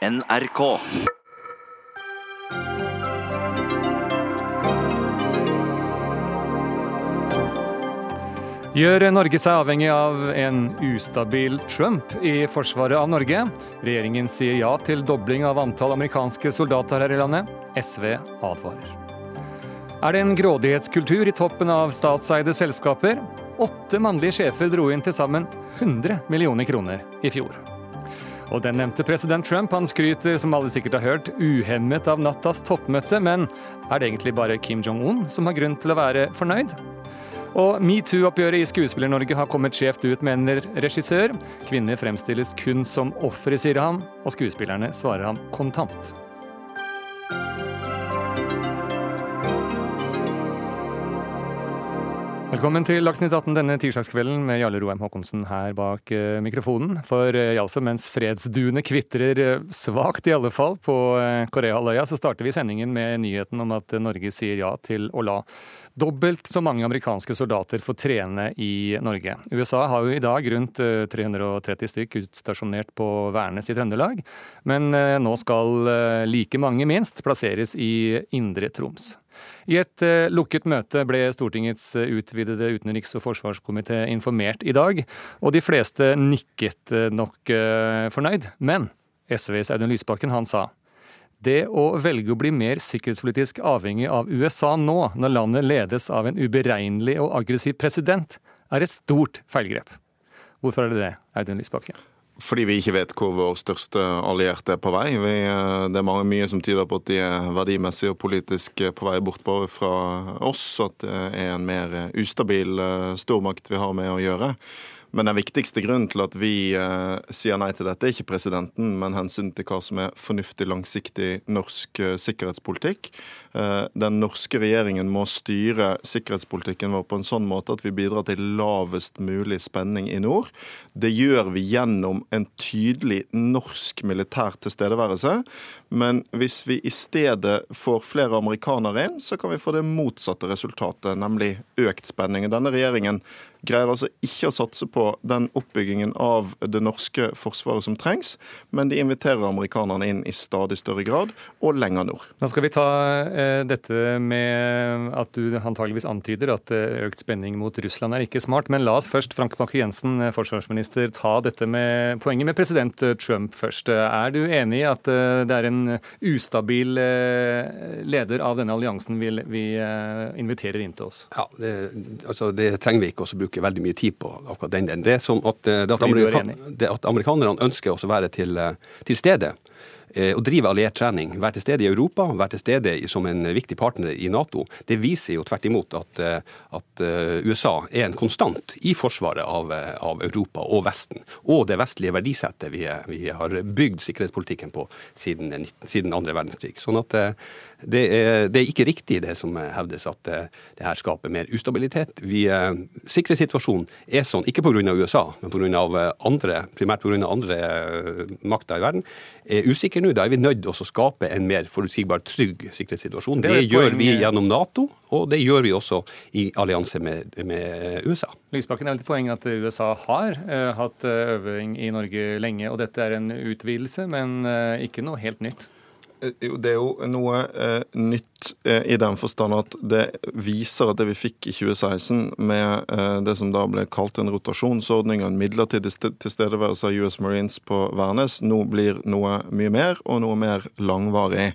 NRK. Gjør Norge seg avhengig av en ustabil Trump i forsvaret av Norge? Regjeringen sier ja til dobling av antall amerikanske soldater her i landet. SV advarer. Er det en grådighetskultur i toppen av statseide selskaper? Åtte mannlige sjefer dro inn til sammen 100 millioner kroner i fjor. Og den nevnte president Trump han skryter, som alle sikkert har hørt, uhemmet av nattas toppmøte, men er det egentlig bare Kim Jong-un som har grunn til å være fornøyd? Og metoo-oppgjøret i Skuespiller-Norge har kommet skjevt ut, mener regissør. Kvinner fremstilles kun som ofre, sier han, og skuespillerne svarer ham kontant. Velkommen til Dagsnytt 18 denne tirsdagskvelden med Jarle Roheim Haakonsen her bak eh, mikrofonen. For altså, mens fredsduene kvitrer eh, svakt, i alle fall, på Koreahalvøya, så starter vi sendingen med nyheten om at Norge sier ja til å la dobbelt så mange amerikanske soldater få trene i Norge. USA har jo i dag rundt 330 stykk utstasjonert på Værnes i Trøndelag, men nå skal like mange minst plasseres i Indre Troms. I et eh, lukket møte ble Stortingets eh, utvidede utenriks- og forsvarskomité informert i dag, og de fleste nikket eh, nok fornøyd. Men SVs Audun Lysbakken han sa det å velge å bli mer sikkerhetspolitisk avhengig av USA nå, når landet ledes av en uberegnelig og aggressiv president, er et stort feilgrep. Hvorfor er det det, Audun Lysbakken? Fordi vi ikke vet hvor vår største allierte er på vei. Vi, eh, det er mange, mye som tyder på at de er verdimessig og politisk på vei bort bare fra oss. At det er en mer ustabil eh, stormakt vi har med å gjøre. Men den viktigste grunnen til at vi eh, sier nei til dette, er ikke presidenten, men hensyn til hva som er fornuftig, langsiktig norsk eh, sikkerhetspolitikk. Eh, den norske regjeringen må styre sikkerhetspolitikken vår på en sånn måte at vi bidrar til lavest mulig spenning i nord. Det gjør vi gjennom en tydelig norsk militær tilstedeværelse. Men hvis vi i stedet får flere amerikanere inn, så kan vi få det motsatte resultatet, nemlig økt spenning. Denne regjeringen greier altså ikke å satse på den oppbyggingen av det norske forsvaret som trengs, men de inviterer amerikanerne inn i stadig større grad, og lenger nord. Da skal vi ta eh, dette med at du antageligvis antyder at eh, økt spenning mot Russland er ikke smart, men la oss først, Frank Bakke-Jensen, eh, forsvarsminister, ta dette med poenget med president eh, Trump først. Er du enig i at det er en ustabil leder av denne alliansen vi, vi inviterer inn til oss? Ja, det, altså det trenger vi ikke å bruke bruker veldig mye tid på akkurat den delen. Det er sånn at, eh, det at, amerika det at amerikanerne ønsker å være til, eh, til stede Eh, å drive alliert trening, være til stede i Europa, være til stede som en viktig partner i Nato, det viser jo tvert imot at, at USA er en konstant i forsvaret av, av, Europa og Vesten. Og det vestlige verdisettet vi, vi har bygd sikkerhetspolitikken på siden, siden andre verdenskrig. Sånn at det er, det er, ikke riktig det som hevdes, at det her skaper mer ustabilitet. Vi, sikkerhetssituasjonen er sånn, ikke pga. USA, men pga. andre, primært pga. andre makter i verden, er usikker nå. Da er vi nødt til å skape en mer forutsigbar, trygg sikkerhetssituasjon. Det, det gjør vi gjennom Nato, og det gjør vi også i allianse med, med USA. Lysbakken er vel til poeng at USA har uh, hatt eh, øving i Norge lenge, og dette er en utvidelse, men uh, ikke noe helt nytt. Det er jo noe eh, eh, i den forstand at det viser at det vi fikk i 2016 med eh, det som da ble kalt en rotasjonsordning og en midlertidig tilstedeværelse av US Marines på Værnes, nå blir noe mye mer og noe mer langvarig.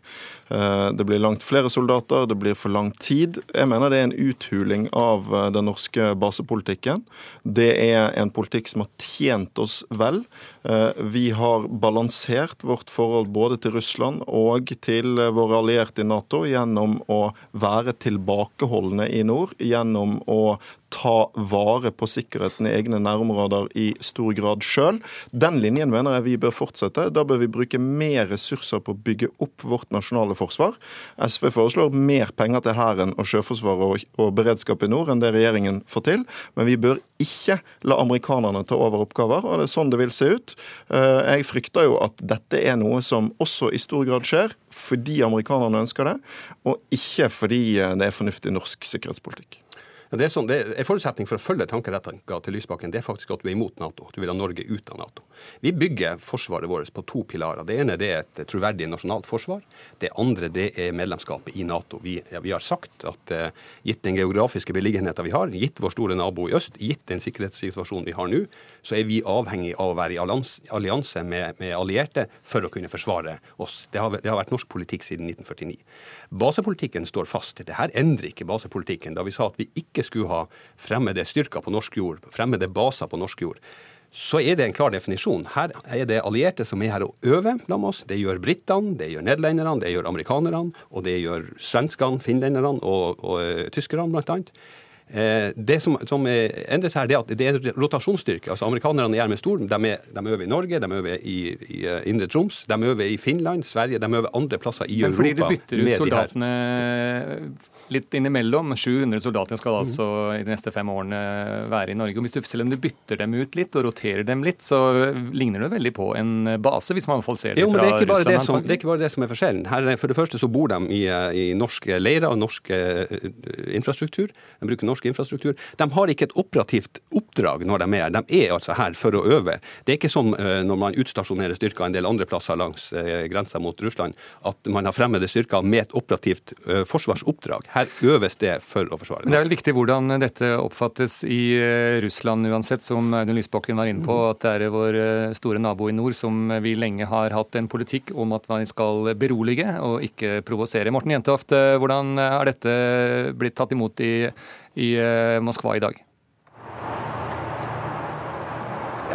Eh, det blir langt flere soldater, det blir for lang tid. Jeg mener det er en uthuling av den norske basepolitikken. Det er en politikk som har tjent oss vel. Vi har balansert vårt forhold både til Russland og til våre allierte i Nato gjennom å være tilbakeholdne i nord, gjennom å ta vare på sikkerheten i egne nærområder i stor grad sjøl. Den linjen mener jeg vi bør fortsette. Da bør vi bruke mer ressurser på å bygge opp vårt nasjonale forsvar. SV foreslår mer penger til Hæren og Sjøforsvaret og, beredskap i nord enn det regjeringen får til. Men vi bør ikke la amerikanerne ta over oppgaver, og det er sånn det vil se ut. Eh, jeg frykter jo at dette er noe som også i stor grad skjer fordi amerikanerne ønsker det, og ikke fordi det er fornuftig norsk sikkerhetspolitikk. Det er, sånn, det er En forutsetning for å følge tankeretninga til Lysbakken det er faktisk at du er imot Nato. Du vil ha Norge ut av Nato. Vi bygger forsvaret vårt på to pilarer. Det ene det er et troverdig nasjonalt forsvar. Det andre det er medlemskapet i Nato. Vi, ja, vi har sagt at uh, gitt den geografiske beliggenheten vi har, gitt vår store nabo i øst, gitt den sikkerhetssituasjonen vi har nå, så er vi avhengig av å være i allianse med, med allierte for å kunne forsvare oss. Det har, det har vært norsk politikk siden 1949. Basepolitikken står fast. Dette endrer ikke basepolitikken. Da vi sa at vi ikke skulle ha fremmede styrker på norsk jord, fremmede baser på norsk jord, så er det en klar definisjon. Her er det allierte som er her og øver blant oss. Det gjør britene, det gjør nederlenderne, det gjør amerikanerne, og det gjør svenskene, finlenderne og, og, og tyskerne, blant annet. Eh, det som, som endrer seg, her, det er at det er en rotasjonsstyrke. altså Amerikanerne er med stor. De, er, de øver i Norge, de øver i, i eh, Indre Troms, de øver i Finland, Sverige, de øver andre plasser i Men Europa. Men fordi du bytter ut soldatene litt innimellom. 700 soldater skal altså i de neste fem årene være i Norge. og hvis du, Selv om du bytter dem ut litt og roterer dem litt, så ligner det veldig på en base, hvis man i ser det jo, fra det Russland. Det, som, det er ikke bare det som er forskjellen. Her, for det første så bor de i, i norske leirer og norsk infrastruktur. De bruker norsk infrastruktur. De har ikke et operativt oppdrag når de er her. De er altså her for å øve. Det er ikke som uh, når man utstasjonerer styrker en del andre plasser langs uh, grensa mot Russland, at man har fremmede styrker med et operativt forsvarsoppdrag. Her øves det for å forsvare det. Er vel viktig hvordan dette oppfattes i eh, Russland uansett, som Audun Lysbakken var inne på. At det er vår eh, store nabo i nord som vi lenge har hatt en politikk om at man skal berolige og ikke provosere. Morten Jentoft, eh, hvordan har dette blitt tatt imot i, i Moskva i dag?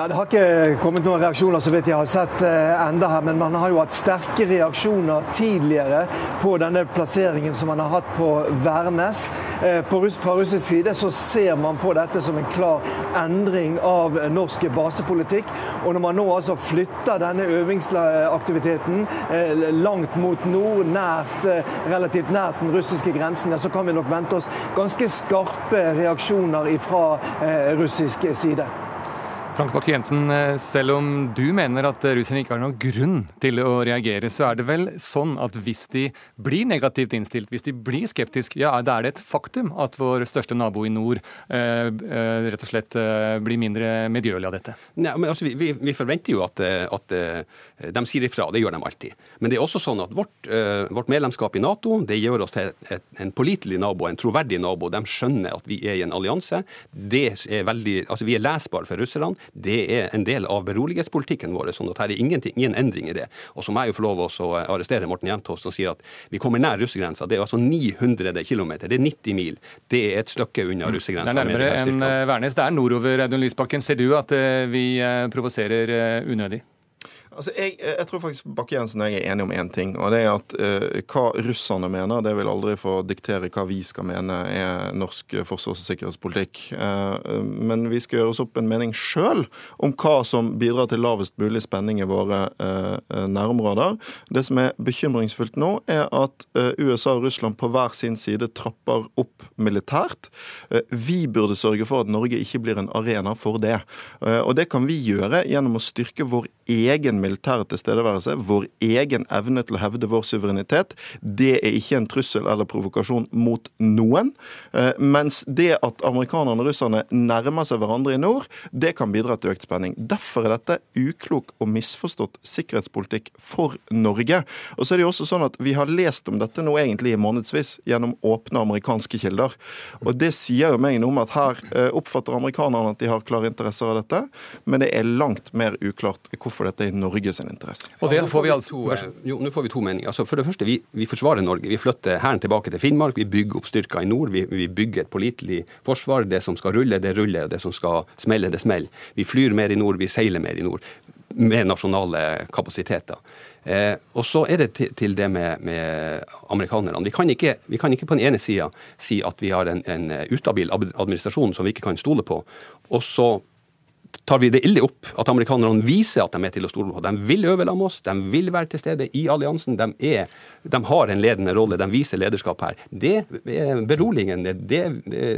Ja, Det har ikke kommet noen reaksjoner så vidt jeg har sett eh, enda her, men man har jo hatt sterke reaksjoner tidligere på denne plasseringen som man har hatt på Værnes. Eh, fra russisk side så ser man på dette som en klar endring av norsk basepolitikk. Og når man nå altså flytter denne øvingsaktiviteten eh, langt mot nord, nært, relativt nært den russiske grensen, så kan vi nok vente oss ganske skarpe reaksjoner fra russisk side. Frank Bakke-Jensen, eh, selv om du mener at russerne ikke har noen grunn til å reagere, så er det vel sånn at hvis de blir negativt innstilt, hvis de blir skeptiske, ja, da er det et faktum at vår største nabo i nord eh, eh rett og slett eh, blir mindre medgjørlig av dette? Nei, men altså, vi, vi, forventer jo at, at, de sier ifra, det gjør de alltid. Men det er også sånn at vårt, vårt medlemskap i Nato det gjør oss til en pålitelig nabo, en troverdig nabo. De skjønner at vi er i en allianse. Det er veldig, altså Vi er lesbare for russerne. Det er en del av berolighetspolitikken vår. sånn at her er ingen endring i det. Og så må jeg jo få lov å arrestere Morten Jentoft som sier at vi kommer nær russegrensa. Det er altså 900 km, det er 90 mil. Det er et stykke unna russegrensa. Det er nærmere enn eh, Værnes. Det er nordover, Audun Lysbakken. Ser du at eh, vi eh, provoserer unødig? Altså, jeg, jeg, tror faktisk Bakke-Jensen og jeg er enige om én ting. og det er at uh, Hva russerne mener, det vil aldri få diktere hva vi skal mene er norsk forsvars- og sikkerhetspolitikk. Uh, men vi skal gjøre oss opp en mening sjøl om hva som bidrar til lavest mulig spenning i våre uh, nærområder. Det som er bekymringsfullt nå, er at USA og Russland på hver sin side trapper opp militært. vi burde sørge for at Norge ikke blir en arena for det. og det kan vi gjøre gjennom å styrke vår egen militære tilstedeværelse, vår egen evne til å hevde vår suverenitet, det er ikke en trussel eller provokasjon mot noen. Eh, mens det at amerikanerne og russerne nærmer seg hverandre i nord, det kan bidra til økt spenning. Derfor er dette uklok og misforstått sikkerhetspolitikk for Norge. Og så er det jo også sånn at Vi har lest om dette nå egentlig i månedsvis gjennom åpne amerikanske kilder. Og Det sier jo meg noe om at her eh, oppfatter amerikanerne at de har klare interesser av dette, men det er langt mer uklart hvorfor dette er i Norge Norge sin interesse. Og der får vi altså... Eh, jo, nå får vi to meninger. Altså, for det første, vi, vi forsvarer Norge. Vi flytter hæren tilbake til Finnmark. Vi bygger opp styrker i nord. Vi, vi, bygger et pålitelig forsvar. Det som skal rulle, det ruller. Det som skal smelle, det smeller. Vi flyr mer i nord, vi seiler mer i nord. Med nasjonale kapasiteter. Eh, og så er det til, til det med, med amerikanerne. Vi kan, ikke, vi kan, ikke, på den ene sida si at vi har en, en ustabil administrasjon som vi ikke kan stole på, og så tar vi det ille opp at amerikanerne viser at de er til å stole på. De vil øve sammen med oss, de vil være til stede i alliansen. De, er, de har en ledende rolle, de viser lederskap her. Det er beroligende. Det,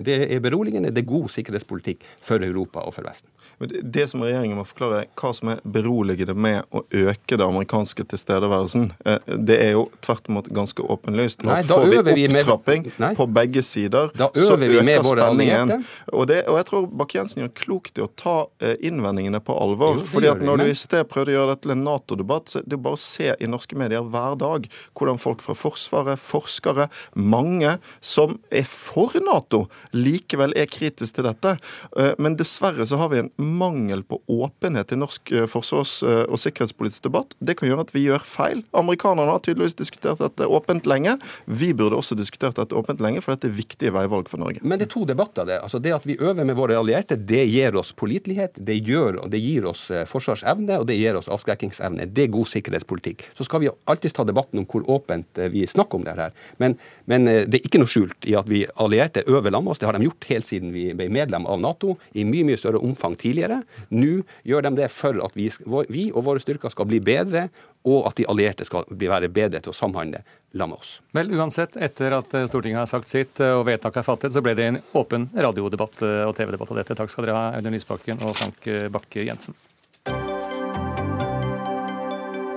det er beroligende, det er god sikkerhetspolitikk for Europa og for Vesten. Det som regjeringen må forklare, hva som er beroligende med å øke det amerikanske tilstedeværelsen. Eh, det er jo tvert imot ganske åpenlyst. Nå får vi opptrapping med, på begge sider, så øker spenningen. Og, det, og jeg tror Bakke-Jensen gjør klokt i å ta innvendingene på alvor. Jo, fordi at Når du i sted prøvde å gjøre dette til en Nato-debatt, så det er bare å se i norske medier hver dag hvordan folk fra Forsvaret, forskere, mange som er for Nato, likevel er kritiske til dette. Eh, men dessverre så har vi en mangel på åpenhet i norsk eh, forsvars- og sikkerhetspolitisk debatt. Det kan gjøre at vi gjør feil. Amerikanerne har tydeligvis diskutert dette åpent lenge. Vi burde også diskutert dette åpent lenge, for dette er viktige veivalg for Norge. Men det er to debatter, det. Altså det at vi øver med våre allierte, det gir oss pålitelighet. Det, gjør, det gir oss eh, forsvarsevne, og det gir oss avskrekkingsevne. Det er god sikkerhetspolitikk. Så skal vi alltids ta debatten om hvor åpent eh, vi snakker om det her. Men, men det er ikke noe skjult i at vi allierte øver med oss. Det har de gjort helt siden vi ble medlem av Nato, i mye mye større omfang tidligere. Nå gjør de det for at vi, vi og våre styrker skal bli bedre, og at de allierte skal være bedre til å samhandle la med oss. Vel, uansett, etter at eh, Stortinget har sagt sitt eh, og vedtaket er fattet, så ble det en åpen radiodebatt eh, og TV-debatt av dette. Takk skal dere ha, Audun Lysbakken og Frank Bakke-Jensen.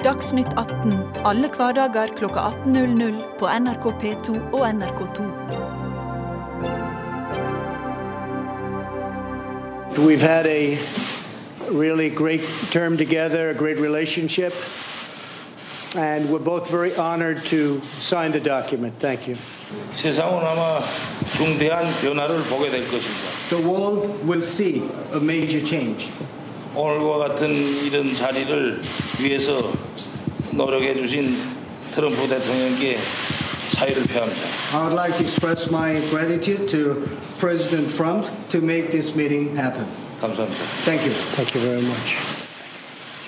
Dagsnytt 18 alle hverdager kl 18.00 på NRK P2 og NRK2. We've had a really great term together, a great relationship. and we're both very honored to sign the document. Thank you. 세상은 아마 중대한 변화를 보게 될 것입니다. The world will see a major change. 오늘과 같은 이런 자리를 위해서 노력해 주신 트럼프 대통령께 사의를 표합니다. I would like to express my gratitude to President Trump to make this meeting happen. 감사합니다. Thank you. Thank you very much.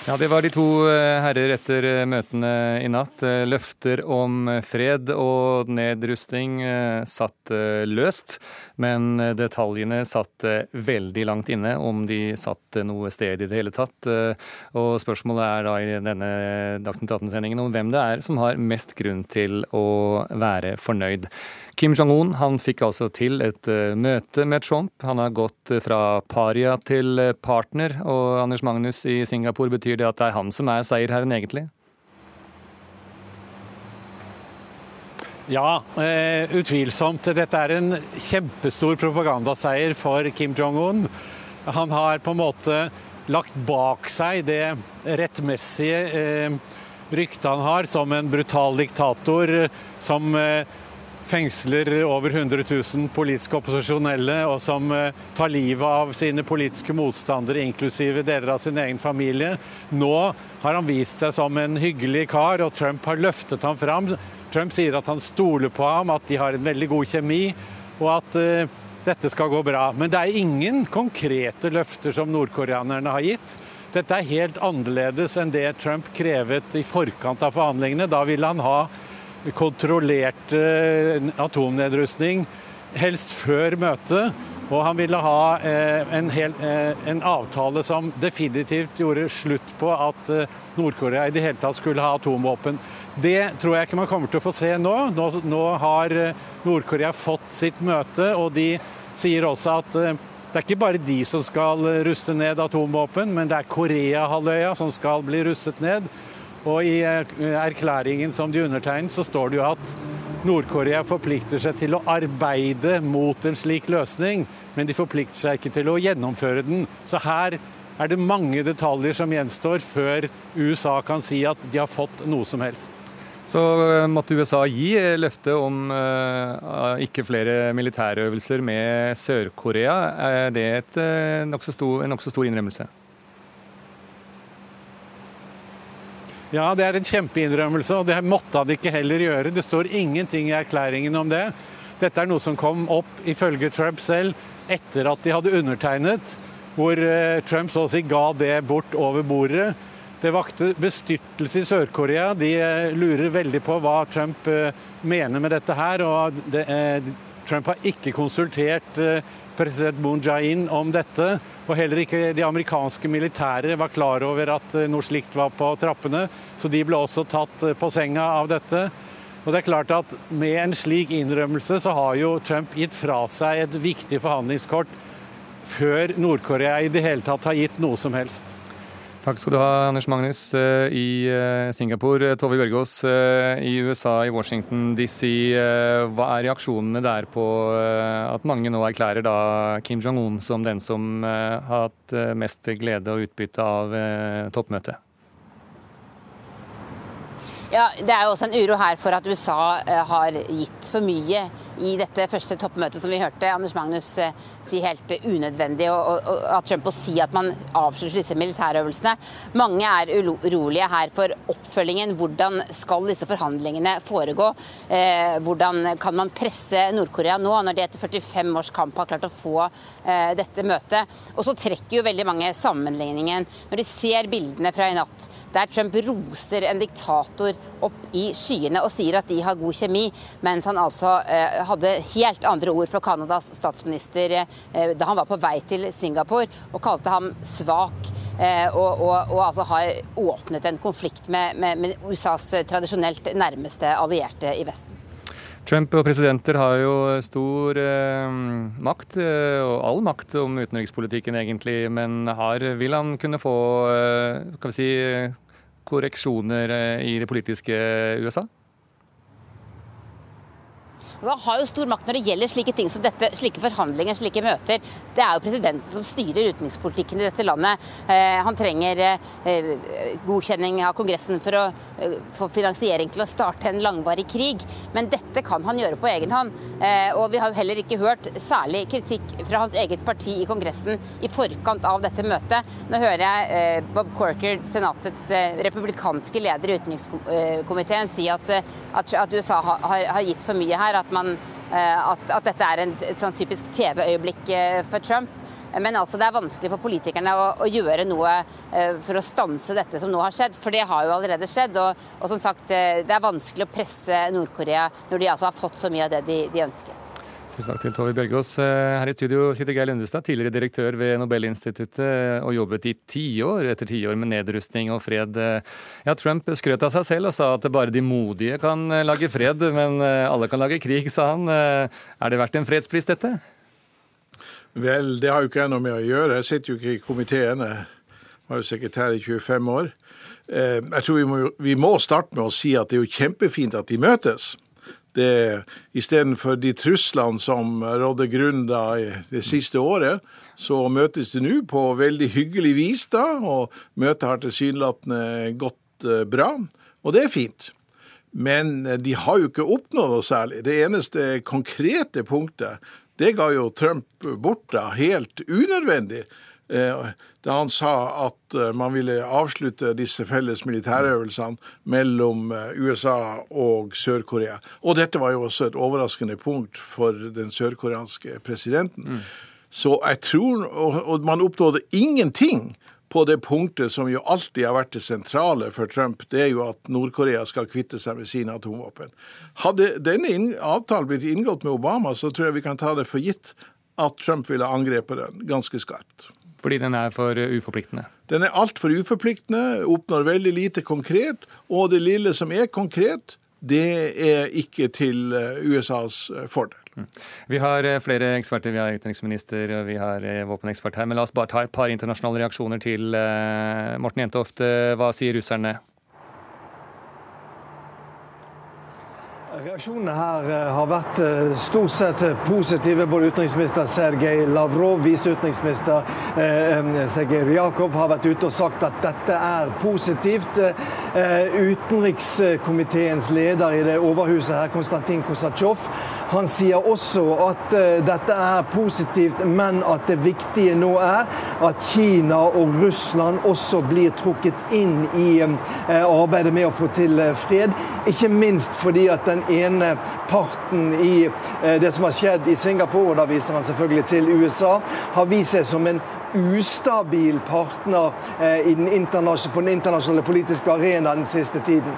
Ja, Det var de to eh, herrer etter eh, møtene i natt. Eh, løfter om fred og nedrustning satt løst, men detaljene satt veldig langt inne, om de satt noe sted i det hele tatt. Og Spørsmålet er da i denne Dagsnytt 18-sendingen om hvem det er som har mest grunn til å være fornøyd. Kim Jong-un han fikk altså til et uh, møte med Trump. Han har gått uh, fra paria til uh, partner. Og Anders Magnus i Singapore, betyr det at det er han som er seierherren, egentlig? Ja, utvilsomt. Dette er en kjempestor propagandaseier for Kim Jong-un. Han har på en måte lagt bak seg det rettmessige ryktet han har som en brutal diktator som fengsler over 100 000 politiske opposisjonelle, og som eh, tar livet av sine politiske motstandere, inklusive deler av sin egen familie. Nå har han vist seg som en hyggelig kar, og Trump har løftet ham fram. Trump sier at han stoler på ham, at de har en veldig god kjemi, og at uh, dette skal gå bra. Men det er ingen konkrete løfter som nordkoreanerne har gitt. Dette er helt annerledes enn det Trump krevet i forkant av forhandlingene. Da ville han ha kontrollert eh, atomnedrustning, helst før møtet. Og han ville ha eh, en, hel, eh, en, avtale som definitivt gjorde slutt på at Nord-Korea i det hele tatt skulle ha atomvåpen. Det tror jeg ikke man kommer til å få se nå. Nå, nå har Nord-Korea fått sitt møte, og de sier også at det er ikke bare de som skal ruste ned atomvåpen, men det er Koreahalvøya som skal bli rustet ned. Og i eh, erklæringen som de undertegnet, så står det jo at Nord-Korea forplikter seg til å arbeide mot en slik løsning, men de forplikter seg ikke til å gjennomføre den. Så her er det mange detaljer som gjenstår før USA kan si at de har fått noe som helst. Så eh, måtte USA gi løfte om uh, ikke flere militærøvelser med Sør-Korea. Er det et, uh, nok stor, en nokså stor innrømmelse? Ja, det er en kjempeinnrømmelse, og det måtte han ikke heller gjøre. Det står ingenting i erklæringen om det. Dette er noe som kom opp, ifølge Trump selv, etter at de hadde undertegnet, hvor eh, Trump så å si ga det bort over bordet. Det vakte bestyrtelse i Sør-Korea. De eh, lurer veldig på hva Trump eh, mener med dette her. og det, Trump har ikke konsultert president Moon Jae-in om dette. Og heller ikke de amerikanske militære var klar over at eh, noe slikt var på trappene, så de ble også tatt eh, på senga av dette. Og det er klart at Med en slik innrømmelse så har jo Trump gitt fra seg et viktig forhandlingskort før Nord-Korea i det hele tatt har gitt noe som helst. Takk skal du ha, Anders Magnus eh, i Singapore. Tove Bjørgaas i USA, i Washington DC. Hva er reaksjonene der på at mange nå erklærer Kim Jong-un som den som har hatt mest glede og utbytte av toppmøtet? Ja, Det er jo også en uro her for at USA eh, har gitt for mye i dette første toppmøtet, som vi hørte Anders Magnus eh, si helt unødvendig og, av Trump å si at man avslutter disse militærøvelsene. Mange er urolige her for oppfølgingen. Hvordan skal disse forhandlingene foregå? Eh, hvordan kan man presse Nord-Korea nå, når de etter 45 års kamp har klart å få dette møtet? Og så trekker jo veldig mange sammenligningen når de ser bildene fra i natt, der Trump roser en diktator opp i skyene og sier at de har god kjemi, mens han altså eh, hadde helt andre ord for Canadas statsminister eh, da han var på vei til Singapore, og kalte ham svak. Eh, og, og, og altså har åpnet en konflikt med, med, med USAs tradisjonelt nærmeste allierte i Vesten. Trump og presidenter har jo stor eh, makt, eh, og all makt om utenrikspolitikken egentlig, men har, vil han kunne få eh, skal vi si, korreksjoner eh, i det politiske USA? Han har jo stor makt når det gjelder slike ting som dette, slike forhandlinger, slike møter. Det er jo presidenten som styrer utenrikspolitikken i dette landet. Eh, han trenger eh, godkjenning av Kongressen for å eh, få finansiering til å starte en langvarig krig. Men dette kan han gjøre på egen hånd. Eh, og vi har jo heller ikke hørt særlig kritikk fra hans eget parti i Kongressen i forkant av dette møtet. Nå hører jeg eh, Bob Corker, senatets eh, republikanske leder i utenrikskomiteen, si at, at USA har, har, gitt for mye her. at at, man, eh, at, at dette er en, et sånn typisk TV-øyeblikk eh, for Trump. Men altså det er vanskelig for politikerne å, å, gjøre noe eh, for å stanse dette som nå har skjedd. For det har jo allerede skjedd. Og, og som sagt, det er vanskelig å presse Nord-Korea når de altså har fått så mye av det de, de ønsket. Tusen takk til Tove Bjørgaas. Her i studio sitter Geir Lundestad, tidligere direktør ved Nobelinstituttet, og jobbet i tiår etter tiår med nedrustning og fred. Ja, Trump skrøt av seg selv og sa at bare de modige kan lage fred, men alle kan lage krig, sa han. Er det verdt en fredspris, dette? Vel, det har jo ikke jeg noe med å gjøre. Jeg sitter jo ikke i komiteen. Jeg var jo sekretær i 25 år. Eh, jeg tror vi må, vi må starte med å si at det er jo kjempefint at de møtes det Istedenfor de truslene som rådde grunn da det siste året, så møtes de nå på veldig hyggelig vis, da, og møtet har tilsynelatende gått eh, bra. Og det er fint. Men eh, de har jo ikke oppnådd noe særlig. Det eneste konkrete punktet, det ga jo Trump bort da, helt unødvendig. Da han sa at eh, man ville avslutte disse felles militærøvelsene mellom eh, USA og Sør-Korea. Og dette var jo også et overraskende punkt for den sørkoreanske presidenten. Mm. Så jeg tror Og man oppnådde ingenting på det punktet som jo alltid har vært det sentrale for Trump, det er jo at Nord-Korea skal kvitte seg med sine atomvåpen. Hadde denne avtalen blitt inngått med Obama, så tror jeg vi kan ta det for gitt at Trump ville angrepet den ganske skarpt. Fordi den er for uforpliktende? Den er altfor uforpliktende, oppnår veldig lite konkret. Og det lille som er konkret, det er ikke til eh, USAs eh, fordel. Mm. Vi har eh, flere eksperter. Vi har utenriksminister og vi har våpenekspert her. Men la oss bare ta et par internasjonale reaksjoner til. Morten Jentoft, hva sier russerne? Reaksjonene her eh, har vært eh, stort sett positive. Både utenriksminister Sergej Lavrov, viseutenriksminister eh, Sergej Ryakov har vært ute og sagt at dette er positivt. Utenrikskomiteens leder i det overhuset her, Konstantin Kosatsjov, han sier også at dette er positivt, men at det viktige nå er at Kina og Russland også blir trukket inn i arbeidet med å få til fred. Ikke minst fordi at den ene parten i eh, det som har skjedd i Singapore, og da viser han selvfølgelig til USA, har vist seg som en ustabil partner eh, på den internasjonale politiske arena den siste tiden.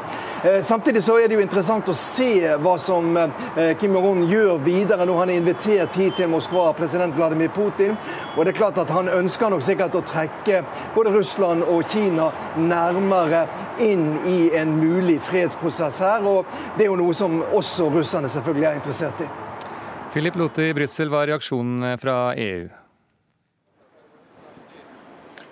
Eh, samtidig så er det jo interessant å se hva som eh, Kim Jong-un gjør videre når han er invitert hit til Moskva av president Vladimir Putin. Og det er klart at Han ønsker nok sikkert å trekke både Russland og Kina nærmere inn i en mulig fredsprosess her. og Det er jo noe som også russerne selvfølgelig er interessert i. Philip Lote i Brussel, hva er reaksjonen fra EU?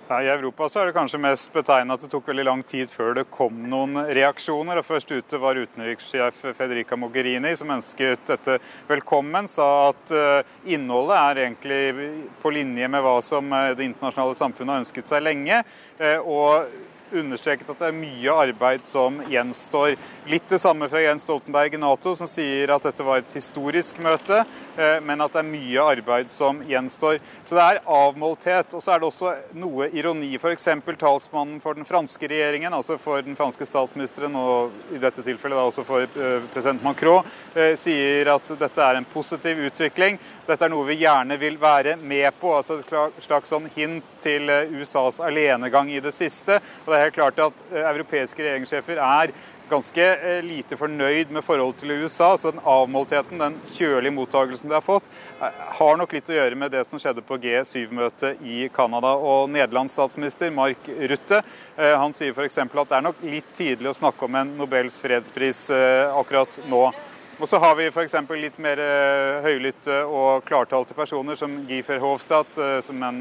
I Europa er det kanskje mest betegnende at det tok veldig lang tid før det kom noen reaksjoner. og Først ute var utenrikssjef Federica Mogherini, som ønsket dette velkommen. Sa at eh, innholdet er egentlig på linje med hva som eh, det internasjonale samfunnet har ønsket seg lenge. Eh, og understreket at det er mye arbeid som gjenstår. Litt det samme fra Jens Stoltenberg i Nato, som sier at dette var et historisk møte, men at det er mye arbeid som gjenstår. Så det er avmålthet. Og så er det også noe ironi. F.eks. talsmannen for den franske regjeringen, altså for den franske statsministeren, og i dette tilfellet da også for eh, president Macron, eh, sier at dette er en positiv utvikling. Dette er noe vi gjerne vil være med på. altså Et slags sånn hint til USAs alenegang i det siste. og det er helt klart at eh, europeiske regjeringssjefer er ganske eh, lite fornøyd med forholdet til USA. Så den avmåltheten, den kjølige mottagelsen de har fått, eh, har nok litt å gjøre med det som skjedde på G7-møtet i Canada. Og Nederlands statsminister Mark Rutte han sier f.eks. at det er nok litt tidlig å snakke om en Nobels fredspris akkurat nå. Og så har vi f.eks. litt mer høylytte og klartalte personer som Guy Verhofstadt, som en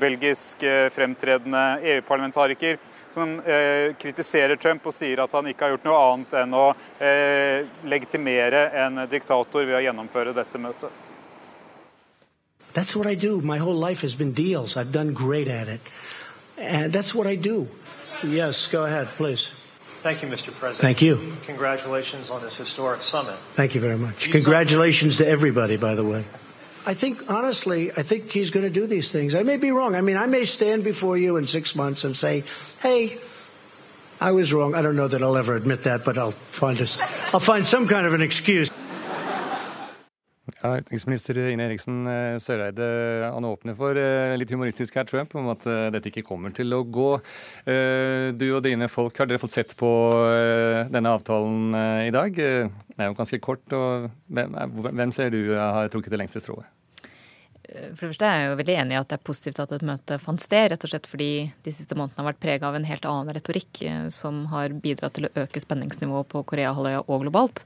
belgisk fremtredende EU-parlamentariker som eh, kritiserer Trump og sier at han ikke har gjort noe annet enn å eh, legitimere en diktator ved å gjennomføre dette møtet. That's what I do. My whole life has been deals. I've done great at it. And that's what I do. Yes, go ahead, please. Thank you, Mr. President. Thank you. Congratulations on this historic summit. Thank you very much. You Congratulations to everybody, by the way. I think, honestly, I think he's going to do these things. I may be wrong. I mean, I may stand before you in six months and say, hey, I was wrong. I don't know that I'll ever admit that, but I'll find, a, I'll find some kind of an excuse. Ja, Utenriksminister Ine Eriksen eh, Søreide han åpner for eh, litt humoristisk her, Trump, om at eh, dette ikke kommer til å gå. Du og dine folk, har dere fått sett på denne avtalen i dag? Den er jo ganske kort. og Hvem ser du har trukket det lengste strået? For det første er jeg jo veldig enig i at det er positivt at et møte fant sted, rett og slett fordi de siste månedene har vært prega av en helt annen retorikk som har bidratt til å øke spenningsnivået på Koreahalvøya og globalt.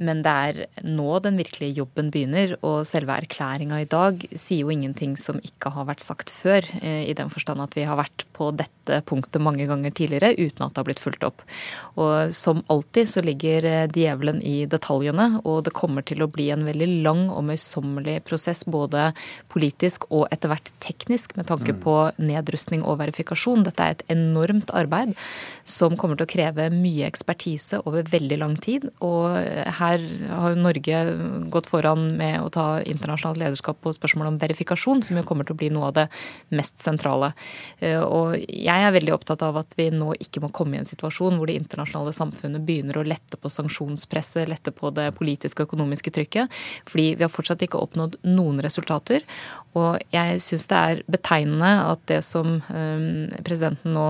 Men det er nå den virkelige jobben begynner, og selve erklæringa i dag sier jo ingenting som ikke har vært sagt før, eh, i den forstand at vi har vært på dette punktet mange ganger tidligere uten at det har blitt fulgt opp. Og som alltid så ligger eh, djevelen i detaljene, og det kommer til å bli en veldig lang og møysommelig prosess, både politisk og etter hvert teknisk, med tanke mm. på nedrustning og verifikasjon. Dette er et enormt arbeid som kommer til å kreve mye ekspertise over veldig lang tid. og her har Norge gått foran med å ta internasjonalt lederskap på spørsmål om verifikasjon, som jo kommer til å bli noe av det mest sentrale. Eh, og jeg er veldig opptatt av at vi nå ikke må komme i en situasjon hvor det internasjonale samfunnet begynner å lette på sanksjonspresset, lette på det politiske og økonomiske trykket, fordi vi har fortsatt ikke oppnådd noen resultater. Og jeg syns det er betegnende at det som eh, presidenten nå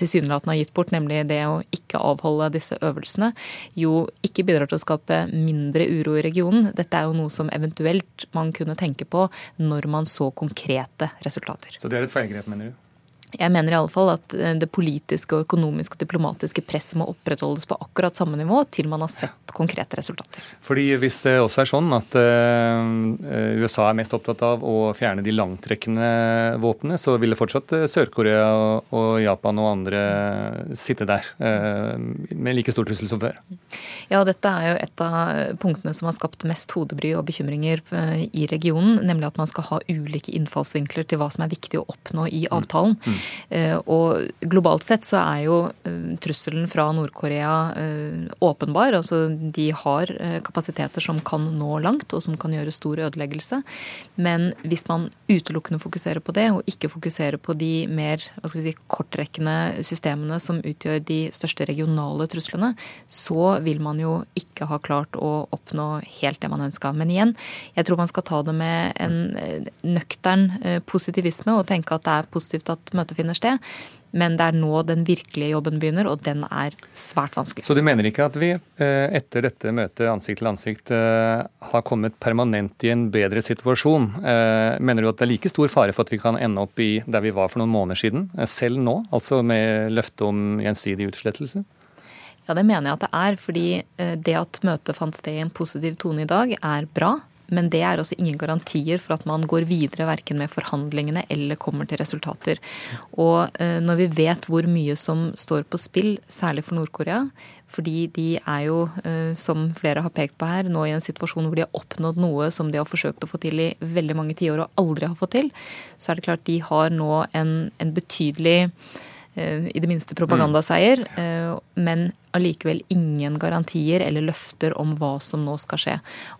tilsynelatende har gitt bort, nemlig det å ikke avholde disse øvelsene, jo ikke bidrar til å skape mindre uro i regionen. Dette er jo noe som eventuelt man kunne tenke på når man så konkrete resultater. Så det er et feilgrep, mener du? Jeg mener i alle fall at eh, det politiske, og økonomiske og diplomatiske presset må opprettholdes på akkurat samme nivå til man har sett konkrete resultater. Fordi Hvis det også er sånn at uh, USA er mest opptatt av å fjerne de langtrekkende våpnene, så ville fortsatt Sør-Korea og, Japan og andre sitte der med like stor trussel som før? Ja, dette er jo et av punktene som har skapt mest hodebry og bekymringer i regionen. Nemlig at man skal ha ulike innfallsvinkler til hva som er viktig å oppnå i mm. avtalen. Mm. Eh, og globalt sett så er jo eh, trusselen fra Nord-Korea eh, åpenbar. Altså de har kapasiteter som kan nå langt, og som kan gjøre stor ødeleggelse. Men hvis man utelukkende fokuserer på det, og ikke fokuserer på de mer si, kortrekkende systemene som utgjør de største regionale truslene, så vil man jo ikke ha klart å oppnå helt det man ønska. Men igjen, jeg tror man skal ta det med en nøktern positivisme og tenke at det er positivt at møtet finner sted. Men det er nå den virkelige jobben begynner, og den er svært vanskelig. Så du mener ikke at vi eh, etter dette møtet ansikt til ansikt har kommet permanent i en bedre situasjon? Mener du at det er like stor fare for at vi kan ende opp i der vi var for noen måneder siden, selv nå? Altså med løfte om gjensidig utslettelse? Ja, det mener jeg at det er. Fordi det at møtet fant sted i en positiv tone i dag, er bra. Men det er også ingen garantier for at man går videre verken med forhandlingene eller kommer til resultater. Og eh, når vi vet hvor mye som står på spill, særlig for Nord-Korea, fordi de er jo, eh, som flere har pekt på her, nå i en situasjon hvor de har oppnådd noe som de har forsøkt å få til i veldig mange tiår og aldri har fått til, så er det klart de har nå en, en betydelig i det minste propagandaseier, mm. men allikevel ingen garantier eller løfter om hva som nå skal skje.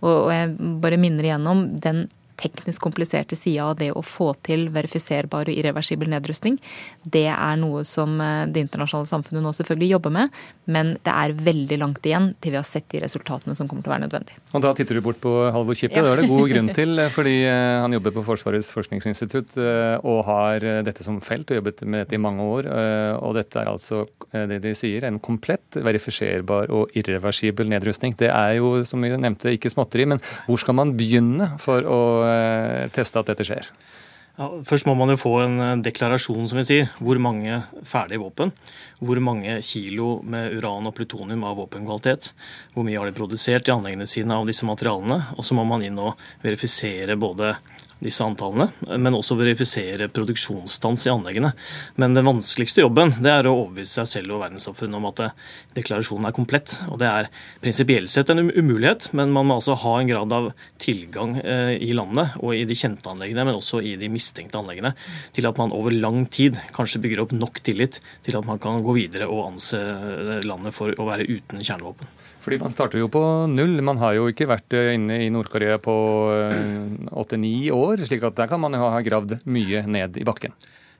Og jeg bare minner igjennom den teknisk kompliserte sida av det å få til verifiserbar og irreversibel nedrustning, det er noe som eh, det internasjonale samfunnet nå selvfølgelig jobber med, men det er veldig langt igjen til vi har sett de resultatene som kommer til å være nødvendig. Og Da titter du bort på Halvor Kippe, ja. det er det god grunn til, eh, fordi eh, han jobber på Forsvarets forskningsinstitutt og har dette som felt og jobbet med dette i mange år. Og dette er altså det de sier, en komplett, verifiserbar og irreversibel nedrustning. Det er jo, som vi nevnte, ikke småtteri, men hvor skal man begynne for å teste at dette skjer? Ja, først må man jo få en eh, deklarasjon, som vi sier. Hvor mange ferdige våpen? Hvor mange kilo med uran og plutonium av våpenkvalitet? Hvor mye har de produsert i anleggene sine av disse materialene? Og så må man inn og verifisere både disse antallene, men også verifisere produksjonsstans i anleggene. Men den vanskeligste jobben det er å overbevise seg selv og verdenssamfunnet om at eh, deklarasjonen er komplett. Og Det er prinsipielt sett en umulighet, men man må altså ha en grad av tilgang eh, i landet og i de kjente anleggene, men også i de mistenkte anleggene, til at man over lang tid kanskje bygger opp nok tillit til at man kan gå videre og anse landet for å være uten kjernevåpen. Fordi Man starter jo på null. Man har jo ikke vært eh, inne i Nord-Korea på åtte-ni år, slik at der kan man jo ha gravd mye ned i bakken.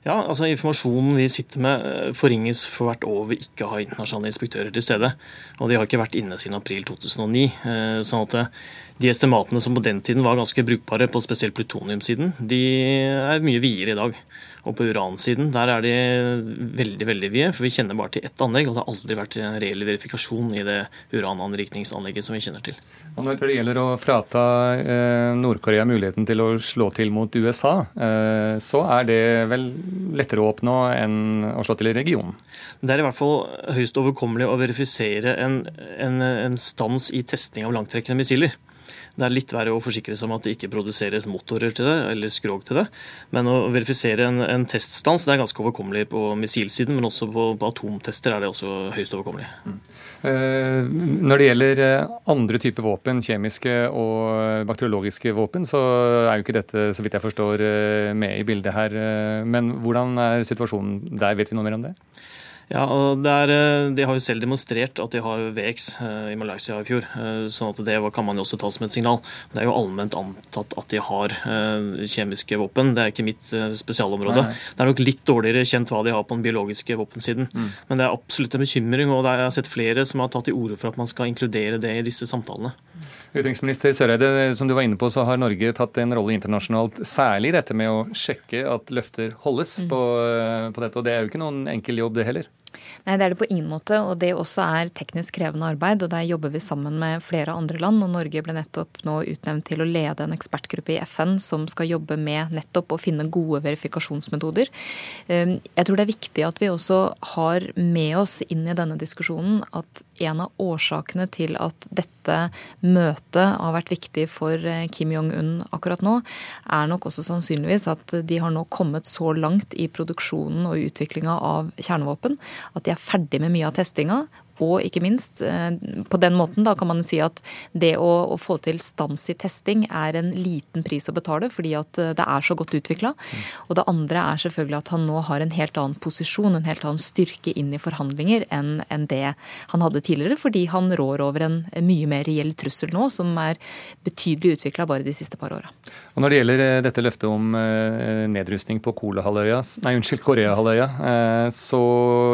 Ja, altså Informasjonen vi sitter med eh, forringes for hvert år vi ikke har internasjonale inspektører til stede. Og de har ikke vært inne siden april 2009. Eh, sånn at de estimatene som på den tiden var ganske brukbare på spesielt plutoniumsiden, de er mye videre i dag. Og på uransiden der er de veldig veldig vide, for vi kjenner bare til ett anlegg. Og det har aldri vært reell verifikasjon i det urananrikningsanlegget som vi kjenner til. Når det gjelder å frata eh, Nord-Korea muligheten til å slå til mot USA, eh, så er det vel lettere å oppnå enn å slå til i regionen? Det er i hvert fall høyst overkommelig å verifisere en, en, en stans i testing av langtrekkende missiler. Det er litt verre å forsikre seg om at det ikke produseres motorer til det, eller skrog til det. Men å verifisere en, en teststans det er ganske overkommelig på missilsiden, men også på, på atomtester er det også høyst overkommelig. Mm. Eh, når det gjelder eh, andre typer våpen, kjemiske og bakteriologiske våpen, så er jo ikke dette, så vidt jeg forstår, eh, med i bildet her. Men hvordan er situasjonen der? Vet vi noe mer om det? Ja, og er, eh, De har jo selv demonstrert at de har VX eh, i Malaysia i fjor. Eh, sånn at Det kan man jo også ta som et signal. Det er jo allment antatt at de har kjemiske våpen. Det er ikke mitt spesialområde. Nei, nei. Det er nok litt dårligere kjent hva de har på den biologiske våpensiden. Mm. Men det er absolutt en bekymring, og jeg har sett flere som har tatt til orde for at man skal inkludere det i disse samtalene. Utenriksminister Søreide, som du var inne på, så har Norge tatt en rolle internasjonalt, særlig dette med å sjekke at løfter holdes mm. på, på dette. Og det er jo ikke noen enkel jobb, det heller? Nei, det er det på ingen måte. Og det også er teknisk krevende arbeid. Og der jobber vi sammen med flere andre land. Og Norge ble nettopp nå utnevnt til å lede en ekspertgruppe i FN som skal jobbe med nettopp å finne gode verifikasjonsmetoder. Ehm, jeg tror det er viktig at vi også har med oss inn i denne diskusjonen at en av årsakene til at dette møtet har vært viktig for eh, Kim Jong-un akkurat nå, er nok også sannsynligvis at de har nå kommet så langt i produksjonen og utviklinga av kjernevåpen at de er ferdig med mye av testinga og ikke minst, eh, på den måten da kan man si at det å, å, få til stans i testing er en liten pris å betale, fordi at eh, det er så godt utvikla. Og det andre er selvfølgelig at han nå har en helt annen posisjon, en helt annen styrke inn i forhandlinger enn, enn det han hadde tidligere, fordi han rår over en mye mer reell trussel nå, som er betydelig utvikla bare de siste par åra. Og Når det gjelder eh, dette løftet om nedrustning på Koreahalvøya, så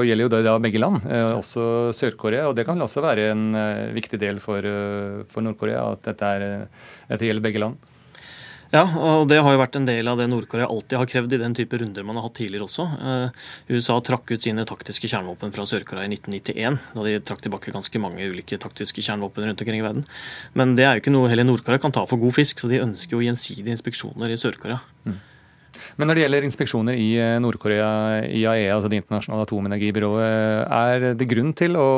gjelder jo det da begge land, også sør Sør-Korea. Og det kan vel også være en viktig del for, for Nord-Korea, at dette, er, dette gjelder begge land? Ja, og det har jo vært en del av det Nord-Korea alltid har krevd i den type runder man har hatt tidligere også. USA trakk ut sine taktiske kjernevåpen fra Sør-Korea i 1991, da de trakk tilbake ganske mange ulike taktiske kjernevåpen rundt omkring i verden. Men det er jo ikke noe heller Nord-Korea kan ta for god fisk, så de ønsker jo gjensidige inspeksjoner i Sør-Korea. Mm. Men når det gjelder inspeksjoner i eh, Nord-Korea, IAEA, altså Det internasjonale atomenergibyrået, er det grunn til å,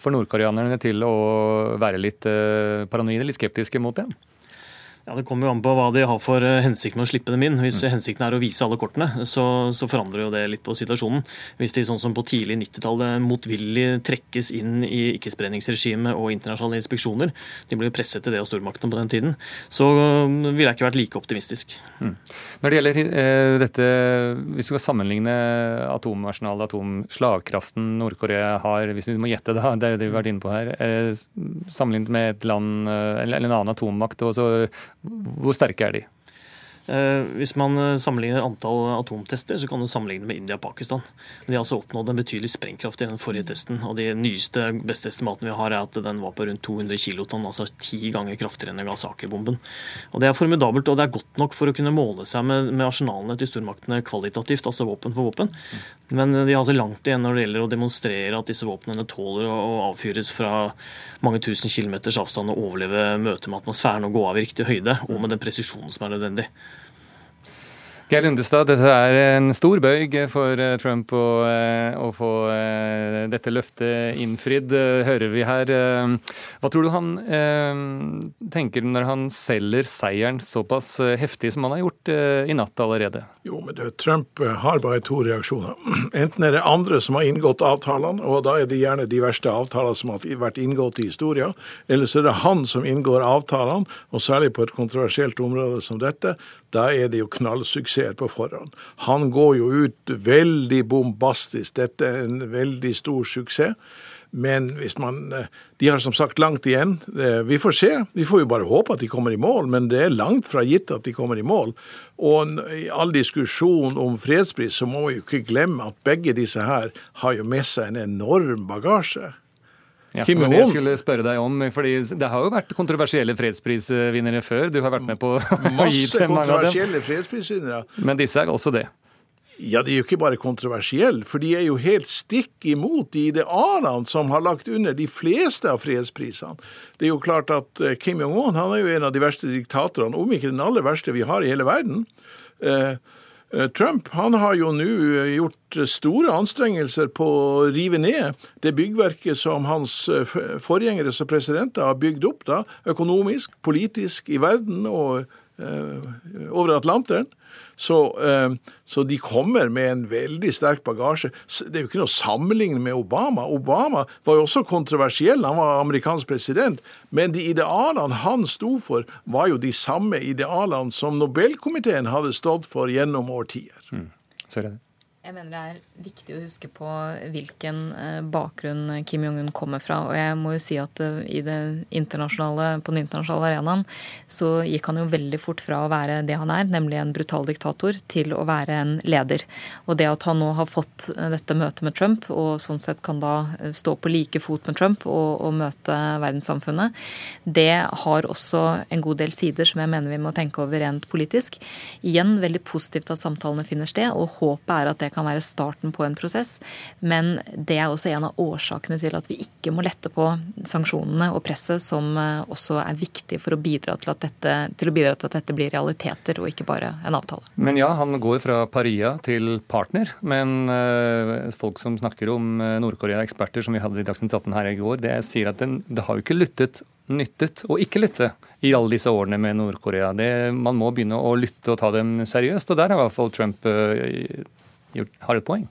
for nordkoreanerne til å være litt eh, paranoide, litt skeptiske mot det? Ja, Det kommer jo an på hva de har for eh, hensikt med å slippe dem inn. Hvis mm. hensikten er å vise alle kortene, så, så, forandrer jo det litt på situasjonen. Hvis de sånn som på tidlig 90-tallet motvillig trekkes inn i ikke-spredningsregimet og internasjonale inspeksjoner, de ble presset til det av stormaktene på den tiden, så um, ville jeg ikke vært like optimistisk. Mm. Når det gjelder eh, dette, hvis du skal sammenligne atomarsenalet, atomslagkraften Nord-Korea har, hvis du må gjette da, det er det vi har vært inne på her, eh, sammenlignet med et land eh, eller en annen atommakt, og så hvor sterke er de? Eh, hvis man eh, sammenligner antall atomtester, så kan du sammenligne med India og Pakistan. De har altså oppnådd en betydelig sprengkraft i den forrige testen. Og de nyeste, beste estimatene vi har, er at den var på rundt 200 kilotonn, altså ti ganger kraftigere enn Nagasaki-bomben. Og Det er formidabelt, og det er godt nok for å kunne måle seg med, med arsenalene til stormaktene kvalitativt, altså våpen for våpen. Men de har altså langt igjen når det gjelder å demonstrere at disse våpnene tåler å avfyres fra mange tusen kilometers avstand og overleve møtet med atmosfæren og gå av i riktig høyde, og med den presisjonen som er nødvendig. Geir Lundestad, dette er en stor bøyg for eh, Trump å, eh, å, få eh, dette løftet innfridd, hører vi her. Hva tror du han tenker når han selger seieren såpass heftig som han har gjort i natt allerede? Jo, men det, Trump har bare to reaksjoner. Enten er det andre som har inngått avtalene, og da er det gjerne de verste avtalene som har vært inngått i historien, eller så er det han som inngår avtalene, og særlig på et kontroversielt område som dette, da er det jo knallsuksess på forhånd. Han går jo ut veldig bombastisk. Dette er en veldig stor suksess. Men hvis man eh, De har som sagt langt igjen. Eh, vi får se. Vi får jo bare håpe at de kommer i mål, men det er langt fra gitt at de kommer i mål. Og i all diskusjon om fredspris så må vi jo ikke glemme at begge disse her har jo med seg en enorm bagasje. Ja, Kim Jong-un. Jeg skulle spørre deg om, fordi Det har jo vært kontroversielle fredsprisvinnere før. Du har vært med på å gi til mange av dem. Masse fredsprisvinnere. Men disse er også det? Ja, de er jo ikke bare kontroversielle, for de er jo helt stikk imot de idealene som har lagt under de fleste av fredsprisene. Det er jo klart at eh, Kim Jong-un han er jo en av de verste diktatorene, om ikke den aller verste vi har i hele verden. Eh, Trump han har jo nå eh, gjort store anstrengelser på å rive ned det byggverket som hans eh, forgjengere som presidenter har bygd opp, da, økonomisk, politisk, i verden og eh, over Atlanteren. Så, eh, så, de kommer med en veldig sterk bagasje. Det er jo ikke noe å med Obama. Obama var jo også kontroversiell, han var amerikansk president. Men de idealene han sto for, var jo de samme idealene som Nobelkomiteen hadde stått for gjennom årtier. Mm. Jeg mener det er viktig å huske på hvilken eh, bakgrunn Kim Jong-un kommer fra. Og jeg må jo si at eh, i det internasjonale, på den internasjonale arenaen så gikk han jo veldig fort fra å være det han er, nemlig en brutal diktator, til å være en leder. Og det at han nå har fått eh, dette møtet med Trump, og sånn sett kan da stå på like fot med Trump og, og møte verdenssamfunnet, det har også en god del sider som jeg mener vi må tenke over rent politisk. Igjen veldig positivt at samtalene finner sted, og håpet er at det kan kan være starten på en prosess. Men det er også en av årsakene til at vi ikke må lette på sanksjonene og presset, som eh, også er viktig for å bidra til at dette, til bidra til at dette blir realiteter og ikke bare en avtale. Men ja, han går fra paria til partner. Men uh, folk som snakker om eh, Nord-Korea, eksperter som vi hadde i Dagsnytt 18 her i går, det sier at den, det har jo ikke lyttet nyttet å ikke lytte i alle disse årene med Nord-Korea. Man må begynne å lytte og ta dem seriøst, og der har i hvert fall Trump har et poeng.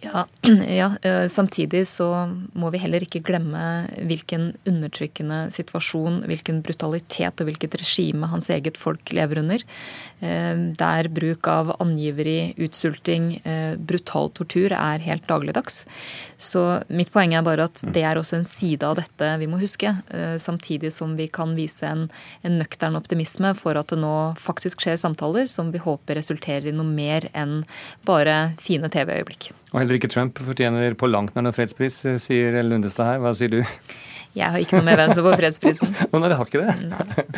Ja, ja, eh, Samtidig så må vi heller ikke glemme hvilken undertrykkende situasjon, hvilken brutalitet og hvilket regime hans eget folk lever under. Eh, der bruk av angiveri, utsulting, eh, brutal tortur er helt dagligdags. Så mitt poeng er bare at det er også en side av dette vi må huske. Samtidig som vi kan vise en, en nøktern optimisme for at det nå faktisk skjer samtaler som vi håper resulterer i noe mer enn bare fine TV-øyeblikk. Og Heller ikke Trump fortjener på langt nær noen fredspris, sier Lundestad her. Hva sier du? Jeg har ikke noe med hvem som får fredsprisen. Men dere har ikke det? Nei.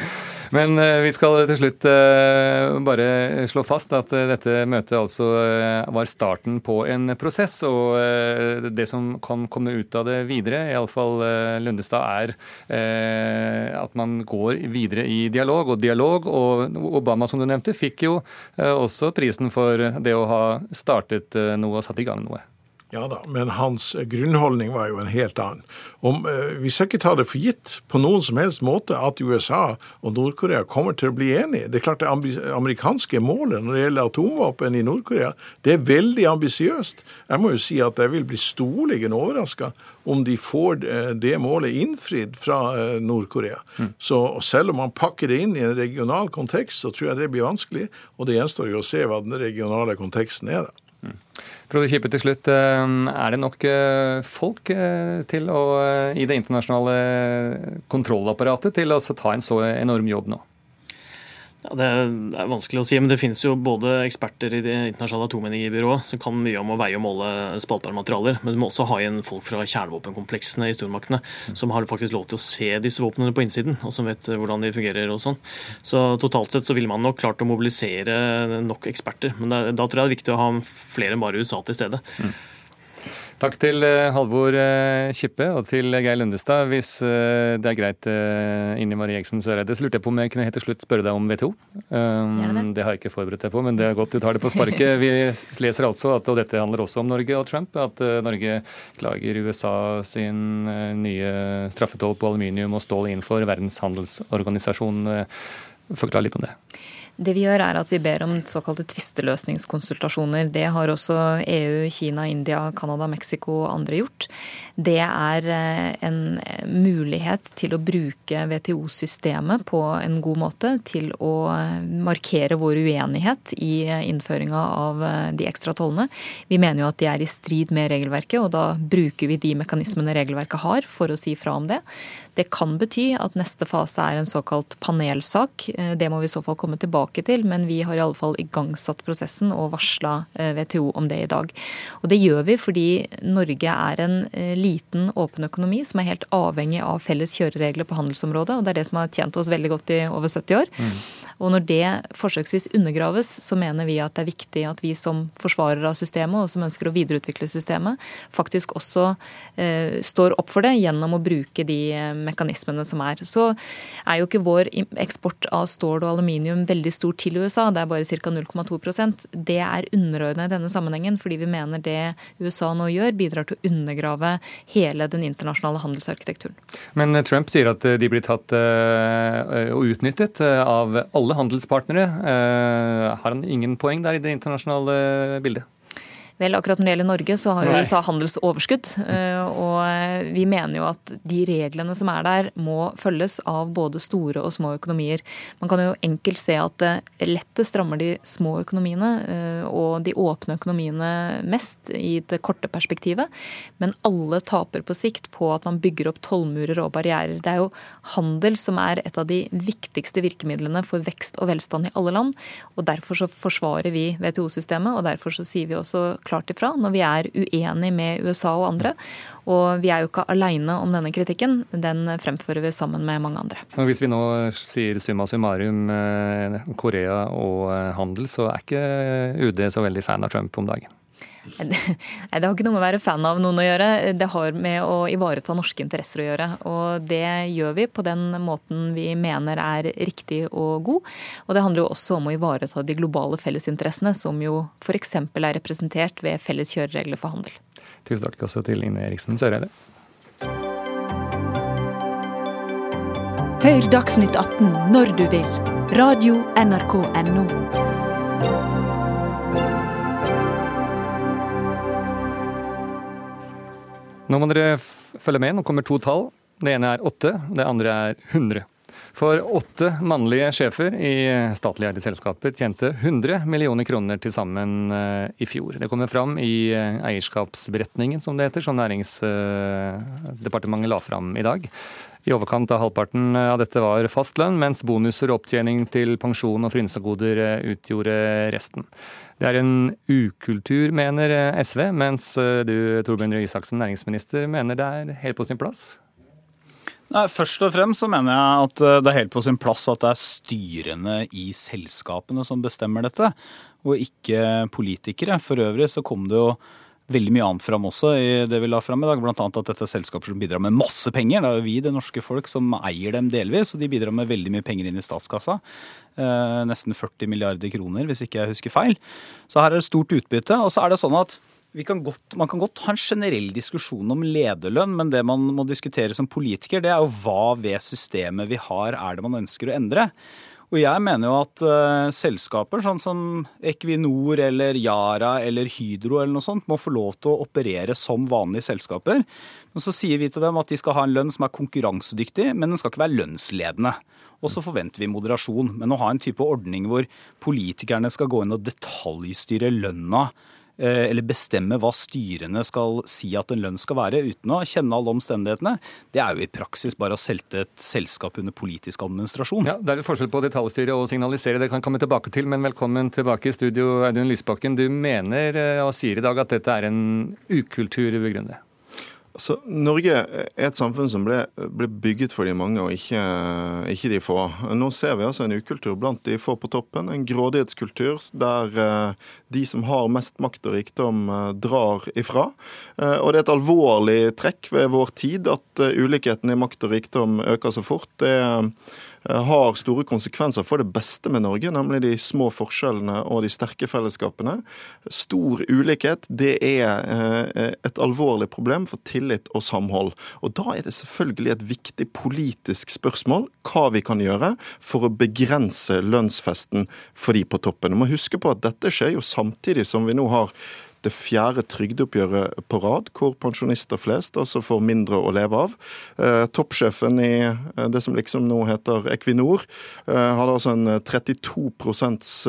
Men uh, vi skal til slutt uh, bare slå fast at uh, dette møtet altså var starten på en prosess. Og det som kan komme ut av det videre, iallfall Lundestad, er at man går videre i dialog og dialog. Og Obama, som du nevnte, fikk jo også prisen for det å ha startet noe og satt i gang noe. Ja da, men hans grunnholdning var jo en helt annen. Om, eh, vi skal ikke ta det for gitt på noen som helst måte at USA og Nord-Korea kommer til å bli enige. Det er klart det amerikanske målet når det gjelder atomvåpen i Nord-Korea, det er veldig ambisiøst. Jeg må jo si at jeg vil bli storligen overraska om de får eh, det målet innfridd fra eh, Nord-Korea. Mm. Så selv om man pakker det inn i en regional kontekst, så tror jeg det blir vanskelig. Og det gjenstår jo å se hva den regionale konteksten er. da. Mm. Frode Kippe til slutt. Eh, er det nok eh, folk eh, til å, i det internasjonale kontrollapparatet til å ta en så enorm jobb nå? Ja, det, er, vanskelig å si, men det finnes jo både eksperter i Det internasjonale atomenergibyrået som kan mye om å veie og måle spaltbare materialer, men du må også ha igjen folk fra kjernevåpenkompleksene i stormaktene som har faktisk lov til å se disse våpnene på innsiden, og som vet hvordan de fungerer og sånn. Så totalt sett så ville man nok klart å mobilisere nok eksperter, men da, da tror jeg det er viktig å ha flere enn bare USA til stede. Mm. Takk til eh, Halvor eh, Kippe og til Geir Lundestad. Hvis eh, det er greit, Inni Marie Eksen Søreide, så lurte jeg på om jeg kunne helt til slutt spørre deg om WTO. Um, det. det har jeg ikke forberedt deg på, men det er godt du tar det på sparket. Vi leser altså, at, og dette handler også om Norge og Trump, at Norge klager USA sin nye straffetoll på aluminium og stål innenfor Verdens handelsorganisasjon. Forklar litt om det. Det vi gjør er at vi ber om såkalte tvisteløsningskonsultasjoner. Det har også EU, Kina, India, Canada, Mexico og andre gjort. Det er eh, en mulighet til å bruke WTO-systemet på en god måte til å markere vår uenighet i innføringa av eh, de ekstra tollene. Vi mener jo at de er i strid med regelverket, og da bruker vi de mekanismene regelverket har for å si fra om det. Det kan bety at neste fase er en såkalt panelsak. Eh, det må vi i så fall komme tilbake til, men vi har i alle fall igangsatt prosessen og varsla eh, WTO om det i dag. Og det gjør vi fordi Norge er en eh, liten, åpen økonomi som er helt avhengig av felles kjøreregler på handelsområdet, og det er det som har tjent oss veldig godt i over 70 år. Mm. Og når det forsøksvis undergraves, så mener vi at det er viktig at vi som forsvarere av systemet, og som ønsker å videreutvikle systemet, faktisk også eh, står opp for det gjennom å bruke de eh, mekanismene som er. Så er jo ikke vår eksport av stål og aluminium veldig stor til USA, det er bare ca. 0,2% Det er underordna i denne sammenhengen, fordi vi mener det USA nå gjør, bidrar til å undergrave hele den internasjonale handelsarkitekturen. Men Trump sier at de blir tatt og utnyttet av alle handelspartnere. Eh, har han ingen poeng der i det internasjonale bildet? Vel, akkurat når det gjelder Norge, så har jo USA handelsoverskudd. Eh, og vi mener jo at de reglene som er der, må følges av både store og små økonomier. Man kan jo enkelt se at det lettest rammer de små økonomiene eh, og de åpne økonomiene mest i det korte perspektivet. Men alle taper på sikt på at man bygger opp tollmurer og barrierer. Det er jo handel som er et av de viktigste virkemidlene for vekst og velstand i alle land. Og derfor så forsvarer vi WTO-systemet, og derfor så sier vi også klart klart ifra når vi er uenig med USA og andre. Og vi er jo ikke aleine om denne kritikken. Den fremfører vi sammen med mange andre. Og hvis vi nå sier summa summarum eh, Korea og eh, handel, så er ikke UD så veldig fan av Trump om dagen? Det har ikke noe med å være fan av noen å gjøre. Det har med å ivareta norske interesser å gjøre. Og det gjør vi på den måten vi mener er riktig og god. Og det handler jo også om å ivareta de globale fellesinteressene, som jo f.eks. er representert ved felles kjøreregler for handel. Tusen takk også til Ine Eriksen Søreide. Hør Dagsnytt 18 når du vil. Radio NRK Radio.nrk.no. Nå må dere følge med. Nå kommer to tall. Det ene er åtte, det andre er 100. For åtte mannlige sjefer i statlig eide selskaper tjente 100 millioner kroner til sammen eh, i fjor. Det kommer fram i eh, eierskapsberetningen, som det heter, som Næringsdepartementet la fram i dag. I overkant av halvparten av dette var fastlønn, mens bonuser og opptjening til pensjon og frynsegoder utgjorde resten. Det er en ukultur, mener SV, mens du, Torbjørn Røe Isaksen, næringsminister, mener det er helt på sin plass? Nei, Først og fremst så mener jeg at det er helt på sin plass at det er styrene i selskapene som bestemmer dette, og ikke politikere. For øvrig så kom det jo veldig mye annet fram også i det vi la fram i dag. Bl.a. at dette er selskaper som bidrar med masse penger. Det er jo vi, det norske folk, som eier dem delvis. Og de bidrar med veldig mye penger inn i statskassa. Eh, nesten 40 milliarder kroner, hvis ikke jeg husker feil. Så her er det stort utbytte. Og så er det sånn at kan godt, man kan godt ha en generell diskusjon om lederlønn, men det man må diskutere som politiker, det er jo hva ved systemet vi har er det man ønsker å endre. Og jeg mener jo at uh, selskaper sånn som Equinor eller Yara eller Hydro eller noe sånt må få lov til å operere som vanlige selskaper. Men så sier vi til dem at de skal ha en lønn som er konkurransedyktig, men den skal ikke være lønnsledende. Og så forventer vi moderasjon. Men å ha en type ordning hvor politikerne skal gå inn og detaljstyre lønna eller bestemme hva styrene skal si at en lønn skal være, uten å kjenne alle omstendighetene, det er jo i praksis bare å selte et selskap under politisk administrasjon. Ja, Det er litt forskjell på detaljstyre og signalisere, det kan komme tilbake til. Men velkommen tilbake i studio, Audun Lysbakken. Du mener eh, og sier i dag at dette er en ukultur begrunnet? Altså, Norge er et samfunn som ble, ble, bygget for de mange, og ikke, ikke, de få. Nå ser vi altså en ukultur blant de få på toppen. En grådighetskultur der uh, de som har mest makt og rikdom, uh, drar ifra. Uh, og det er et alvorlig trekk ved vår tid at ulikheten i makt og rikdom øker så fort. Det er Eh, har store konsekvenser for det beste med Norge, nemlig de små forskjellene og de sterke fellesskapene. Stor ulikhet det er eh, et alvorlig problem for tillit og samhold. Og Da er det selvfølgelig et viktig politisk spørsmål hva vi kan gjøre for å begrense lønnsfesten for de på toppen. Du må huske på at dette skjer jo samtidig som vi nå har det fjerde trygdeoppgjøret på rad, hvor pensjonister flest altså får mindre å leve av. Eh, toppsjefen i eh, det som liksom nå heter Equinor, eh, hadde altså en 32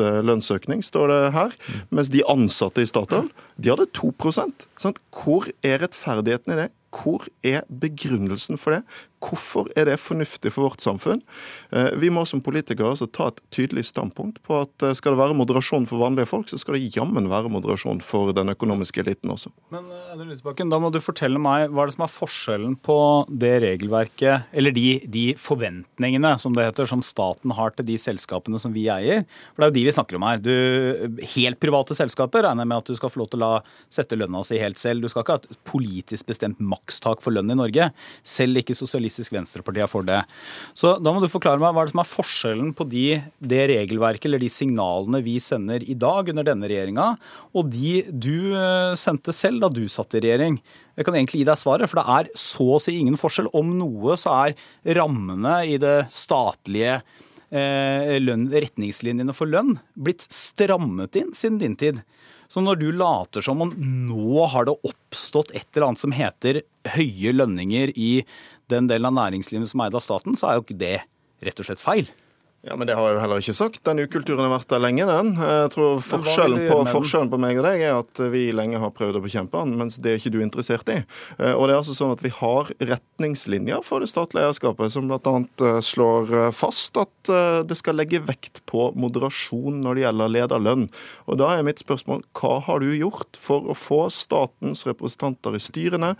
eh, lønnsøkning, står det her. Mens de ansatte i Statoil, de hadde 2% sant? Hvor er rettferdigheten i det? Hvor er begrunnelsen for det? Hvorfor er det fornuftig for vårt samfunn? Eh, vi må som politikere altså ta et tydelig standpunkt på at eh, skal det være moderasjon for vanlige folk, så skal det jammen være moderasjon for den økonomiske eliten også. Men eh, Lysbakken, da må du fortelle meg hva er det som er forskjellen på det regelverket, eller de, de, forventningene som det heter, som staten har til de selskapene som vi eier? For det er jo de vi snakker om her. Du, helt private selskaper regner jeg med at du skal få lov til å la sette lønna si helt selv. Du skal ikke ha et politisk bestemt makstak for lønn i Norge. Selv ikke sosialister Sosialistisk Venstreparti er for det. Så da må du forklare meg hva er det som er forskjellen på de, det regelverket eller de signalene vi sender i dag under denne regjeringa, og de du eh, sendte selv da du satt i regjering. Jeg kan egentlig gi deg svaret, for det er så å si ingen forskjell. Om noe så er rammene i det statlige eh, lønn, retningslinjene for lønn blitt strammet inn siden din tid. Så når du later som om nå har det oppstått et eller annet som heter høye lønninger i den delen av næringslivet som er eid av staten, så er jo ikke det rett og slett feil. Ja, Men det har jeg jo heller ikke sagt. Den ukulturen har vært der lenge, den. Jeg tror forskjellen på, forskjellen på, meg og deg er at vi lenge har prøvd å bekjempe den, mens det er ikke du interessert i. Eh, og det er altså sånn at vi har retningslinjer for det statlige eierskapet som bl.a. Eh, slår eh, fast at det skal legge vekt på moderasjon når det gjelder lederlønn. Og da er mitt spørsmål hva har du gjort for å få statens representanter i styrene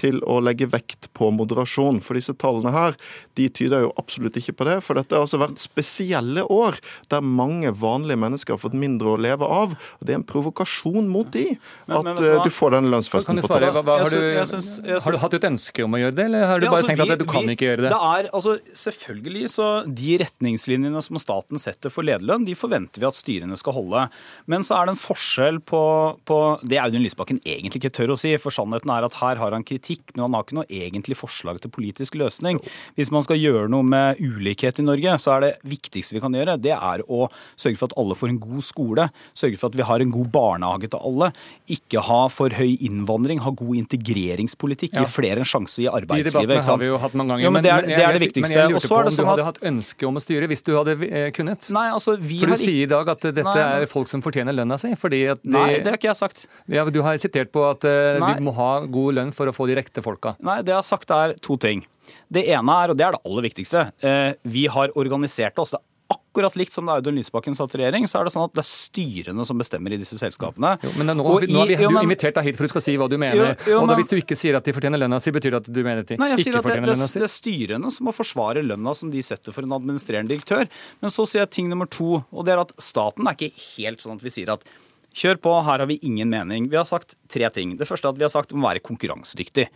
til å legge vekt på moderasjon. For disse tallene her, de tyder jo absolutt ikke på det. For dette har altså vært spesielle år der mange vanlige mennesker har fått mindre å leve av. Og det er en provokasjon mot de at men, men, eh, du får denne lønnsfesten på toppen. Har, har, du hatt et ønske om å gjøre det, eller har du ja, bare altså, tenkt vi, at du kan vi, ikke gjøre det? det er, altså, selvfølgelig så De retningslinjene som staten setter for lederlønn, de forventer vi at styrene skal holde. Men så er det en forskjell på, på Det Audun Lysbakken egentlig ikke tør å si, for sannheten er at her har han kritikk kritikk, men han har ikke noe egentlig forslag til politisk løsning. Hvis man skal gjøre noe med ulikhet i Norge, så er det viktigste vi kan gjøre, det er å sørge for at alle får en god skole, sørge for at vi har en god barnehage til alle, ikke ha for høy innvandring, ha god integreringspolitikk, gi flere en sjanse i arbeidslivet. De debattene har vi jo hatt mange ganger. Jo, men, det er, det er det viktigste. Men jeg lurte på om du hadde hatt ønske om å styre hvis du hadde eh, kunnet? Nei, altså, vi For du sier i dag at dette nei, er folk som fortjener lønna si? fordi at de, Nei, det har ikke jeg sagt. Ja, du har sitert på at uh, vi må ha god lønn for å få de riktige folka. Nei, det jeg har sagt er to ting. Det ene er, og det er det aller viktigste, eh, vi har organisert oss. Det er akkurat likt som da Audun Lysbakken satt i regjering, så er det sånn at det er styrene som bestemmer i disse selskapene. Jo, men nå, vi, nå har vi, du invitert deg hit for du skal si hva du mener. Jo, jo, og da, Hvis du ikke sier at de fortjener lønna si, betyr det at du mener at de nei, jeg ikke fortjener lønna si? Det er styrene som må forsvare lønna som de setter for en administrerende direktør. Men så sier jeg ting nummer to, og det er at staten er ikke helt sånn at vi sier at Kjør på, her har vi ingen mening. Vi har sagt tre ting. Det første er at vi har sagt om å være konkurransedyktig.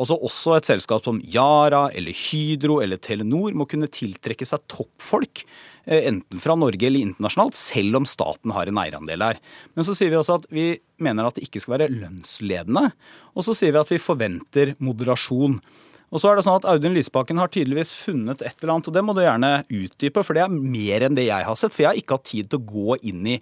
Også, Også et selskap som Yara eller Hydro eller Telenor må kunne tiltrekke seg toppfolk, eh, enten fra Norge eller internasjonalt, selv om staten har en eierandel her. Men så sier vi også at vi mener at det ikke skal være lønnsledende. Og så sier vi at vi forventer moderasjon. Og så er det sånn at Audun Lysbakken har tydeligvis funnet et eller annet, og det må du gjerne utdype, for det er mer enn det jeg har sett. For jeg har ikke hatt tid til å gå inn i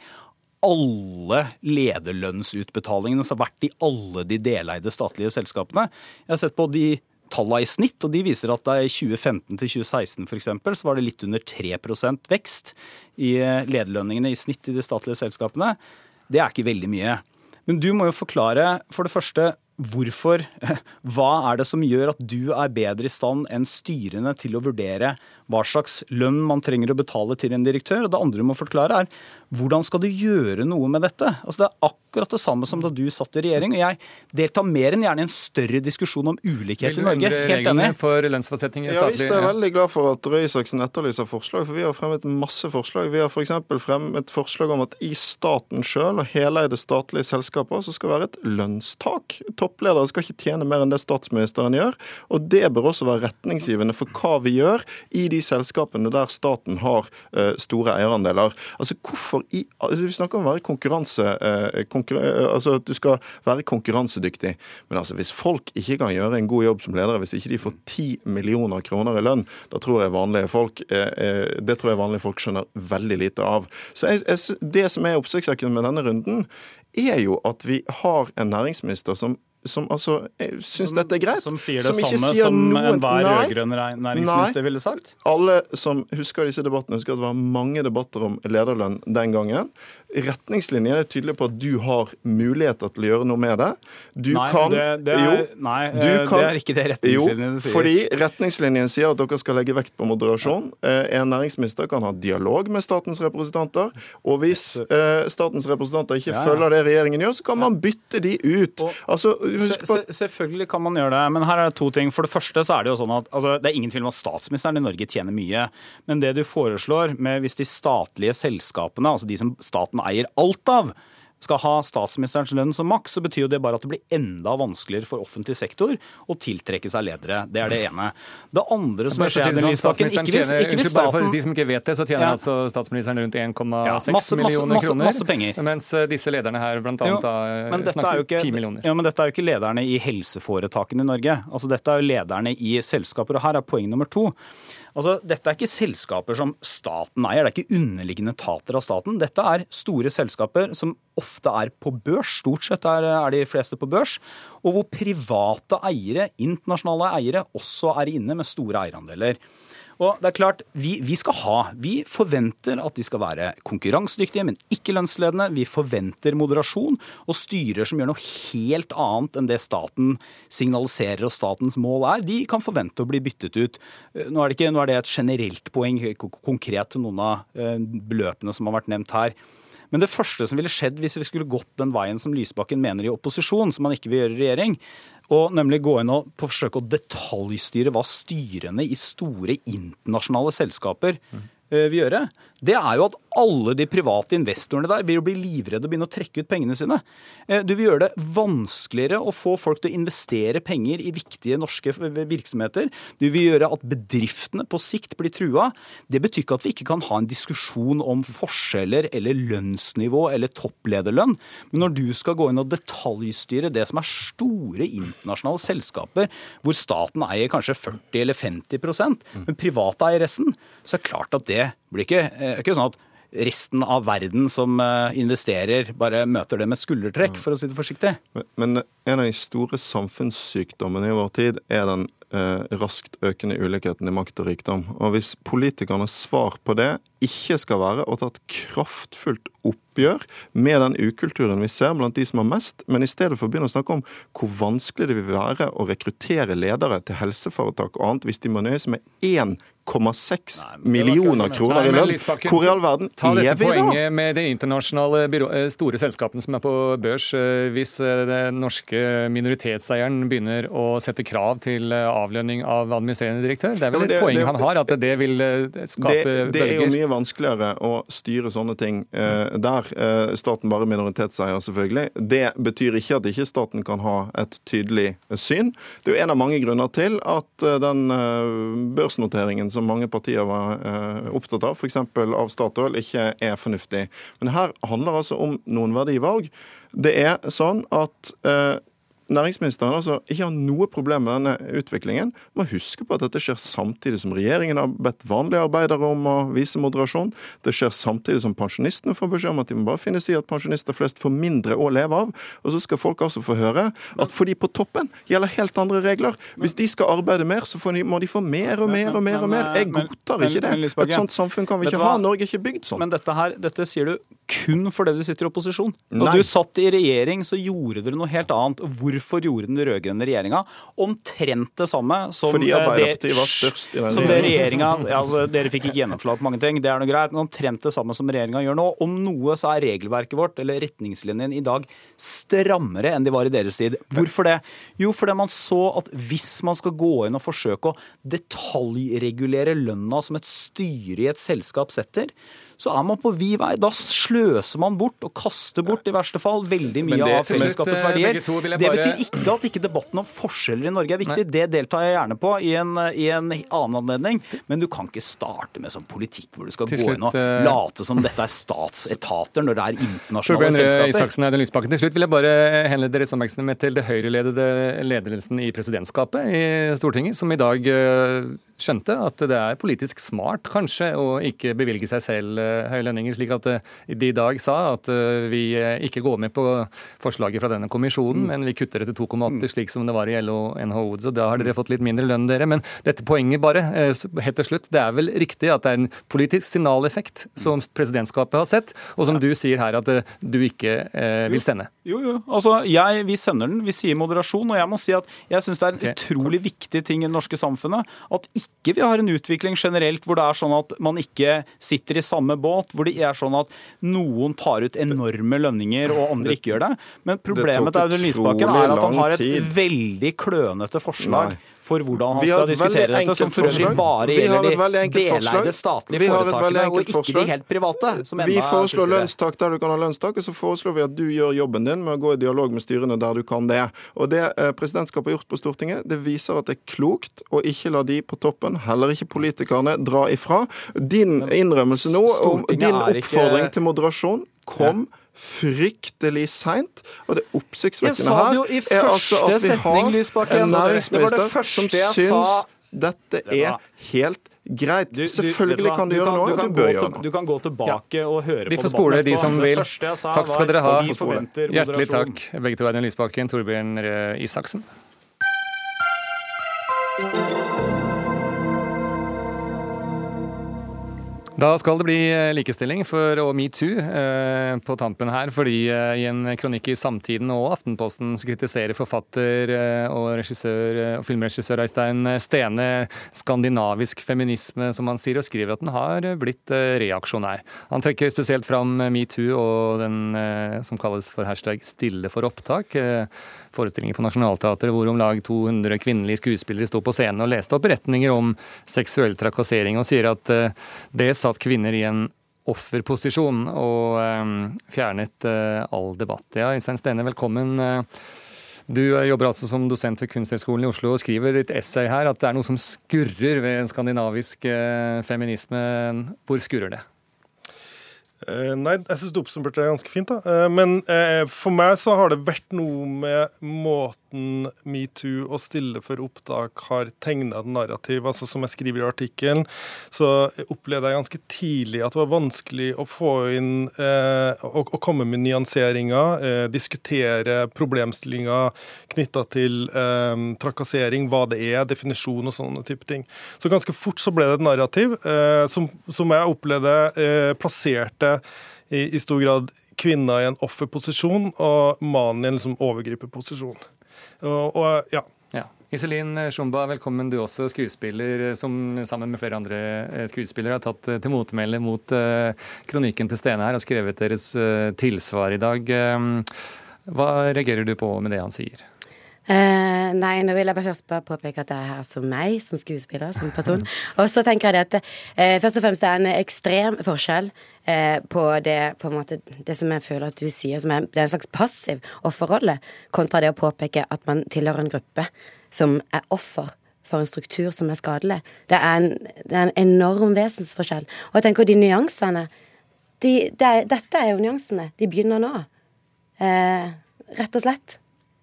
alle lederlønnsutbetalingene som har vært i alle de deleide statlige selskapene. Jeg har sett på de tallene i snitt, og de viser at i 2015 til 2016 f.eks. så var det litt under 3% vekst i lederlønningene i snitt i de statlige selskapene. Det er ikke veldig mye. Men du må jo forklare for det første hvorfor Hva er det som gjør at du er bedre i stand enn styrene til å vurdere hva slags lønn man trenger å betale til en direktør? Og det andre du må forklare, er hvordan skal du gjøre noe med dette? Altså Det er akkurat det samme som da du satt i regjering. Og jeg deltar mer enn gjerne i en større diskusjon om ulikhet i Norge. Helt enig. For lønnsfastsetting i ja, jeg er veldig glad for at Røe Isaksen etterlyser forslag, for vi har fremmet masse forslag. Vi har f.eks. fremmet forslag om at i staten sjøl og heleide statlige selskaper så skal være et lønnstak. Toppledere skal ikke tjene mer enn det statsministeren gjør. Og det bør også være retningsgivende for hva vi gjør i de selskapene der staten har uh, store eierandeler. Altså hvorfor i, altså Vi snakker om å være konkurranse, eh, konkurran, eh, altså at du skal være konkurransedyktig. Men altså hvis folk ikke kan gjøre en god jobb som ledere, hvis ikke de får 10 millioner kroner i lønn, da tror jeg vanlige folk eh, det tror jeg vanlige folk skjønner veldig lite av. Så jeg, jeg, Det som er oppsiktsvekkende med denne runden, er jo at vi har en næringsminister som som altså syns dette er greit. Som sier det som samme som noen, enhver rød-grønn næringsminister ville sagt? Alle som husker disse debattene, husker at det var mange debatter om lederlønn den gangen. Retningslinjene er tydelige på at du har muligheter til å gjøre noe med det. Du nei, kan det, det er, Jo, nei, det er ikke det retningslinjene sier. Jo, fordi retningslinjen sier at dere skal legge vekt på moderasjon. Eh, en næringsminister kan ha dialog med statens representanter, og hvis eh, statens representanter ikke ja, ja. følger det regjeringen gjør, så kan man bytte de ut. Altså, se, selvfølgelig kan man gjøre det, men her er det to ting. For det første så er det jo sånn at altså, det er ingen tvil om at statsministeren i Norge tjener mye. Men det du foreslår med hvis de statlige selskapene, altså de som staten eier alt av, skal ha statsministerens lønn som maks, så betyr jo det bare at det blir enda vanskeligere for offentlig sektor å tiltrekke seg ledere. Det er det ene. Det andre som skjer med Lysbakken ikke hvis, ikke hvis staten... For de som ikke vet det, så tjener ja. altså statsministeren rundt 1,6 ja, millioner kroner. Masse penger. Mens eh, disse lederne her blant annet jo, snakker ikke, 10 millioner. Ja, men dette er jo ikke lederne i helseforetakene i Norge. Altså Dette er jo lederne i selskaper, og her er poeng nummer to. Altså, Dette er ikke selskaper som staten eier, det er ikke underliggende etater av staten. Dette er store selskaper som ofte er på børs, stort sett er, er de fleste på børs, og hvor private eiere, internasjonale eiere, også er inne med store eierandeler. Og det er klart, vi, vi, skal ha Vi forventer at de skal være konkurransedyktige, men ikke lønnsledende. Vi forventer moderasjon og styrer som gjør noe helt annet enn det staten signaliserer og statens mål er. De kan forvente å bli byttet ut. Nå er det, ikke, nå er det et generelt poeng konkret til noen av eh, beløpene som har vært nevnt her. Men det første som ville skjedd hvis vi skulle gått den veien som Lysbakken mener i opposisjon, som han ikke vil gjøre i regjering, og nemlig gå inn og forsøke å detaljstyre hva styrene i store internasjonale selskaper mm. vil gjøre det er jo at alle de private investorene der vil bli livredde og begynne å trekke ut pengene sine. Eh, du vil gjøre det vanskeligere å få folk til å investere penger i viktige norske virksomheter. Du vil gjøre at bedriftene på sikt blir trua. Det betyr ikke at vi ikke kan ha en diskusjon om forskjeller eller lønnsnivå eller topplederlønn. Men når du skal gå inn og detaljstyre det som er store internasjonale selskaper, hvor staten eier kanskje 40 eller 50% men private eier resten, så er det klart at det blir ikke det er ikke sånn at resten av verden som eh, investerer, bare møter det med et skuldertrekk, for å si det forsiktig. Men, en av de store samfunnssykdommene i vår tid er den eh, raskt økende ulikheten i makt og rikdom. Og hvis politikernes svar på det ikke skal være å ta et kraftfullt oppgjør med den ukulturen vi ser blant de som har mest, men i stedet for å begynne å snakke om hvor vanskelig det vil være å rekruttere ledere til helseforetak og annet hvis de må nøye seg med én 1,6 millioner kroner i lønn. Hvor i all verden ta er vi da? Ta dette poenget med de internasjonale byrå, eh, store selskapene som er på børs. Eh, Hvis eh, den norske minoritetseieren begynner å sette krav til avlønning av administrerende direktør, det er Ja, vel et poeng det- han har, at det vil skape det, det er jo mye vanskeligere å styre sånne ting uh, der. Uh, staten bare minoritetseier, selvfølgelig. Det betyr ikke at ikke staten kan ha et tydelig syn. Det er jo en av mange grunner til at uh, den børsnoteringen som mange partier var eh, opptatt av, f.eks. av Statoil, ikke er fornuftig. Men her handler altså om noen verdivalg. Det er sånn at eh, næringsministeren altså ikke har noe problem med denne utviklingen. Må huske på at dette skjer samtidig som regjeringen har bedt vanlige arbeidere om å vise moderasjon. Det skjer samtidig som pensjonistene får beskjed om at de må bare finne seg i at pensjonister flest får mindre å leve av. Og så skal folk altså få høre at for de på toppen gjelder helt andre regler. Hvis de skal arbeide mer, så får de, må de få mer og mer og mer og mer. Jeg godtar ikke det. Et sånt samfunn kan vi ikke ha. Norge er ikke bygd sånn. Men dette her, dette sier du kun fordi du sitter i opposisjon. Da du satt i regjering, så gjorde dere noe helt annet. Hvorfor gjorde den rød-grønne regjeringa omtrent det samme som Fordi eh, Arbeiderpartiet det, var størst i den som det regjeringa ja, altså, Dere fikk ikke gjennomslag på mange ting, det er noe greit, men omtrent det samme som regjeringa gjør nå. Om noe så er regelverket vårt, eller retningslinjene i dag, strammere enn de var i deres tid. Hvorfor det? Jo, fordi man så at hvis man skal gå inn og forsøke å detaljregulere lønna som et styre i et selskap setter, så er man på vid vei. Da sløser man bort, og kaster bort i verste fall, veldig mye det- av fellesskapets eh, verdier. jeg Det betyr ikke at ikke debatten om forskjeller i Norge er viktig. Nei. Det deltar jeg gjerne på i en, i en annen anledning. Men du kan ikke starte med sånn politikk hvor du skal Til gå slutt, inn og eh, late som dette er statsetater når det er internasjonale Torbjørn selskaper. Isaksen Audun Lysbakken. Til slutt vil jeg bare henlede deres oppmerksomhet til det høyreledede ledelsen i presidentskapet i Stortinget, som i dag eh, skjønte at det er politisk smart kanskje å ikke bevilge seg selv eh, høye lønninger, slik at eh, de i dag sa at eh, vi ikke går med på forslaget fra denne kommisjonen, Mm. men vi kutter det til 2,8 slik som det var i LO og NHO. Så da har dere fått litt mindre lønn, dere. Men dette poenget bare, helt til slutt, det er vel riktig at det er en politisk signaleffekt som presidentskapet har sett, og som du sier her at du ikke vil sende. Jo, jo. Altså, jeg, vi sender den. Vi sier moderasjon. Og jeg må si at jeg syns det er en utrolig viktig ting i det norske samfunnet at ikke vi har en utvikling generelt hvor det er sånn at man ikke sitter i samme båt, hvor det er sånn at noen tar ut enorme lønninger og andre ikke gjør det. Men problemet til Audun Lysbakken er at han har et veldig klønete forslag Nei. For hvordan han skal diskutere dette, som for øvrig bare gjelder de deleide statlige foretakene, og ikke forslag. de helt private. Vi foreslår lønnstak der du kan ha lønnstak, og så foreslår vi at du gjør jobben din med å gå i dialog med styrene der du kan det. Og det eh, presidentskapet har gjort på Stortinget, det viser at det er klokt å ikke la de på toppen, heller ikke politikerne, dra ifra. Din innrømmelse nå, og din oppfordring til moderasjon, kom fryktelig seint. Og det Jeg oppsiktsvekkende sa det her jo i er altså at første vi setning, har Lysbakken. en Det det næringsminister som syns dette er helt greit. Du- du- Selvfølgelig kan du gjøre noe, du kan du bør gjøre noe. Du kan gå tilbake og høre Vi på får spole de som Det vil. Takk skal dere ha. vi Hjertelig takk, begge to. Audun Lysbakken, Torbjørn Røe Isaksen. Da skal det bli eh, likestilling for og metoo eh, på tampen her, fordi eh, i en kronikk i Samtiden og Aftenposten så kritiserer forfatter eh, og regissør eh, og filmregissør Øystein Stene skandinavisk feminisme, som han sier, og skriver at den har blitt eh, reaksjonær. Han trekker spesielt fram metoo og den eh, som kalles for hashtag stille for opptak. Forestillinger på Nationaltheatret hvor om lag 200 kvinnelige skuespillere sto på scenen og leste opp beretninger om seksuell trakassering, og sier at eh, det satt kvinner i en offerposisjon og eh, fjernet eh, all debatt. Ja, Øystein Stene, velkommen. Du jobber altså som dosent ved Kunsthøgskolen i Oslo og skriver ditt essay her at det er noe som skurrer ved skandinavisk eh, feminisme. Hvor skurrer det? Eh, nei, jeg syns du oppsummerte det ganske fint. da. Eh, men eh, for meg så har det vært noe med måten måten metoo og Stille for opptak har tegna et narrativ, altså som jeg skriver i artikkelen, så opplevde jeg ganske tidlig at det var vanskelig å få inn eh, å, å, komme med nyanseringer, eh, diskutere problemstillinger knytta til eh, trakassering, hva det er, definisjon og sånne type ting. Så ganske fort så ble det et narrativ eh, som, som, jeg opplevde eh, plasserte i, i stor grad kvinner i en offerposisjon og mannen i en liksom overgriperposisjon. Og, og, ja. ja. Iselin Shumba, velkommen. Du også skuespiller som sammen med flere andre eh, skuespillere har tatt eh, til motmæle mot kronikken til Stene her og skrevet deres tilsvar i dag. hva reagerer du på med det han sier? Uh, nei, nå vil jeg bare først bare påpeke at det er her som meg, som skuespiller, som person. Og så tenker jeg at uh, først og fremst det er en ekstrem forskjell uh, på det på måte, det som jeg føler at du sier, som er, det er en slags passiv offerrolle, kontra det å påpeke at man tilhører en gruppe som er offer for en struktur som er skadelig. Det er en, det er en enorm vesensforskjell. Og jeg tenker de nyansene de, det er, Dette er jo nyansene. De begynner nå. rett og slett.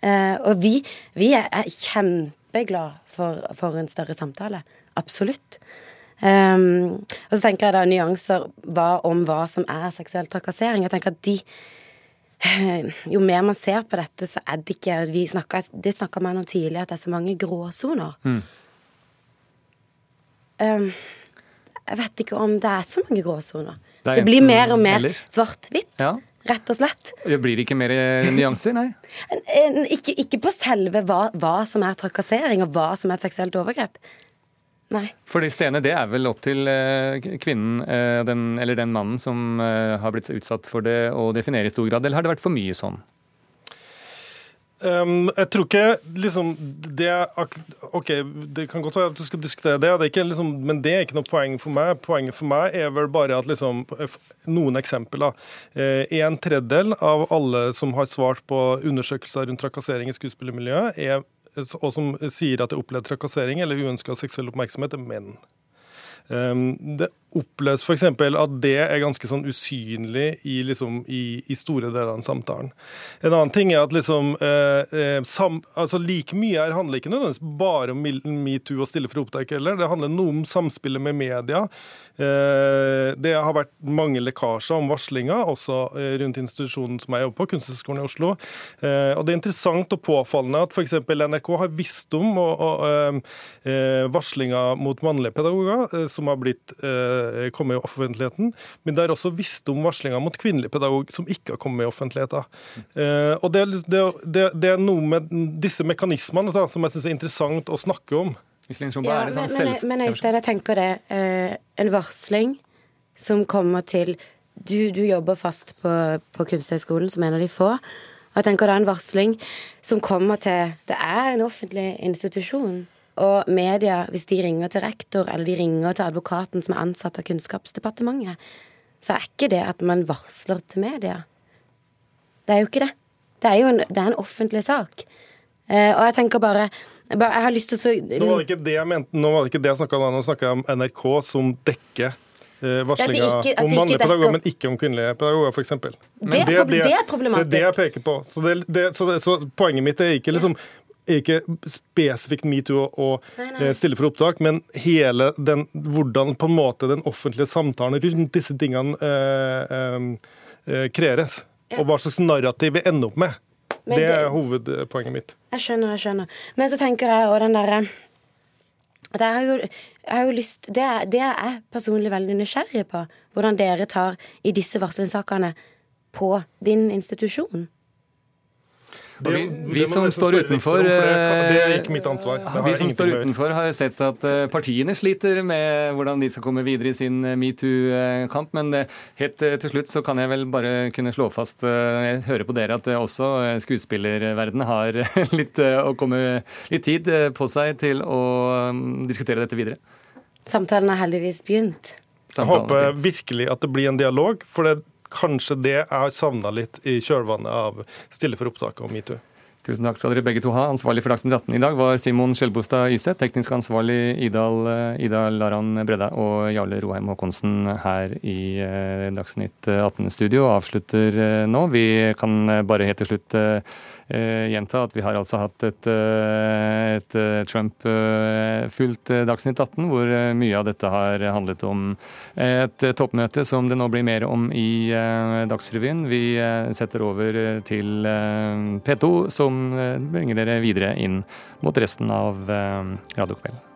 Eh, og vi, vi er, kjempeglad for, for, en større samtale. Absolutt. Um, og så tenker jeg da nyanser hva, om hva som er seksuell trakassering. Jeg tenker at de Jo mer man ser på dette, så er det ikke vi snakket, Det snakka man om tidligere, at det er så mange gråsoner. Mm. Um, jeg vet ikke om det er så mange gråsoner. Det, det blir mer og mer svart-hvitt. Ja. Rett og slett. Blir det ikke mer nyanser, nei? ikke, ikke, på selve hva, hva, som er trakassering, og hva som er et seksuelt overgrep. Nei. For det Stene, det er vel opp til uh, kvinnen uh, den, eller den mannen som har blitt utsatt for det, å definere i stor grad, eller har det vært for mye sånn? Um, jeg tror ikke liksom det OK, det kan godt være at du skal diskutere det, det ikke, liksom, men det er ikke noe poeng for meg. Poenget for meg er vel bare at liksom Noen eksempler. Eh, en tredjedel av alle som har svart på undersøkelser rundt trakassering i skuespillermiljøet, er, og som sier at de opplevd trakassering eller uønska seksuell oppmerksomhet, er menn. Um, det oppleves f.eks. at det er ganske sånn usynlig i, liksom, i, i, store deler av samtalen. En annen ting er at liksom, eh, eh sam, altså like mye her handler ikke nødvendigvis bare om metoo og stille for opptak heller. Det handler noe om samspillet med media. Eh, det har vært mange lekkasjer om varslinger, også eh, rundt institusjonen som jeg jobber på, Kunsthøgskolen i Oslo. Eh, og Det er interessant og påfallende at f.eks. NRK har visst om og, og, eh, varslinger mot mannlige pedagoger som har blitt Eh, kommet i offentligheten. Men det er også visst om varslinger mot kvinnelig pedagog som ikke har kommet i offentligheten. Eh, og det, det, det, det er noe med disse mekanismene som jeg syns er interessant å snakke om. Ja, sånn men, men, men Øystein, jeg tenker det. Eh, en varsling som kommer til Du, du jobber fast på, på Kunsthøgskolen som en av de få. Og jeg tenker det er en varsling som kommer til Det er en offentlig institusjon. Og media, hvis de ringer til rektor eller de ringer til advokaten som er ansatt av Kunnskapsdepartementet, så er ikke det at man varsler til media. Det er jo ikke det. Det er jo en, det er en offentlig sak. Uh, og jeg tenker bare, bare Jeg har lyst til å liksom... Nå var det ikke det jeg mente, nå var det ikke det jeg snakka om, nå snakka jeg om NRK som dekker eh, varslinga om mannlige pedagoger, men ikke om kvinnelige pedagoger, f.eks. Det, det, det, det, er problematisk. Det er det jeg peker på. Så, så, så poenget mitt er ikke liksom ikke spesifikt metoo og eh, stille for opptak, men hele den, hvordan på en måte den offentlige samtalen rundt disse tingene eh, eh, eh, kreeres. Ja. Og hva slags narrativ vi ender opp med. Det, det er hovedpoenget mitt. Jeg skjønner, jeg skjønner. Men så tenker jeg òg den derre det er jo, jeg har jo lyst, det er, det er jeg personlig veldig nysgjerrig på. Hvordan dere tar i disse varslingssakene på din institusjon. Vi, vi, som står utenfor det, det, er ikke mitt ansvar. Vi som står utenfor har sett at eh, partiene sliter med hvordan de skal komme videre i sin eh, metoo-kamp. Men eh, helt til slutt så kan jeg vel bare kunne slå fast, jeg hører på dere, at også skuespillerverdenen har litt å komme litt tid på seg til å mm, diskutere dette videre. Samtalen har heldigvis begynt. Jeg håper virkelig at det blir en dialog. for det kanskje det jeg har savna litt i kjølvannet av Stille for opptak og metoo. Tusen takk skal dere begge to ha. Ansvarlig for Dagsnytt 18 i dag var Simon Skjelbostad Yseth. Teknisk ansvarlig Idal, eh, Ida Laran Breda og Jarle Roheim Haakonsen her i eh, Dagsnytt 18-studio avslutter eh, nå. Vi kan bare helt til slutt gjenta at vi har altså hatt et, eh, et Trump-fullt Dagsnytt 18, hvor mye av dette har handlet om et toppmøte som det nå blir mer om i Dagsrevyen. Vi setter over til P2, som bringer dere videre inn mot resten av radiokvelden.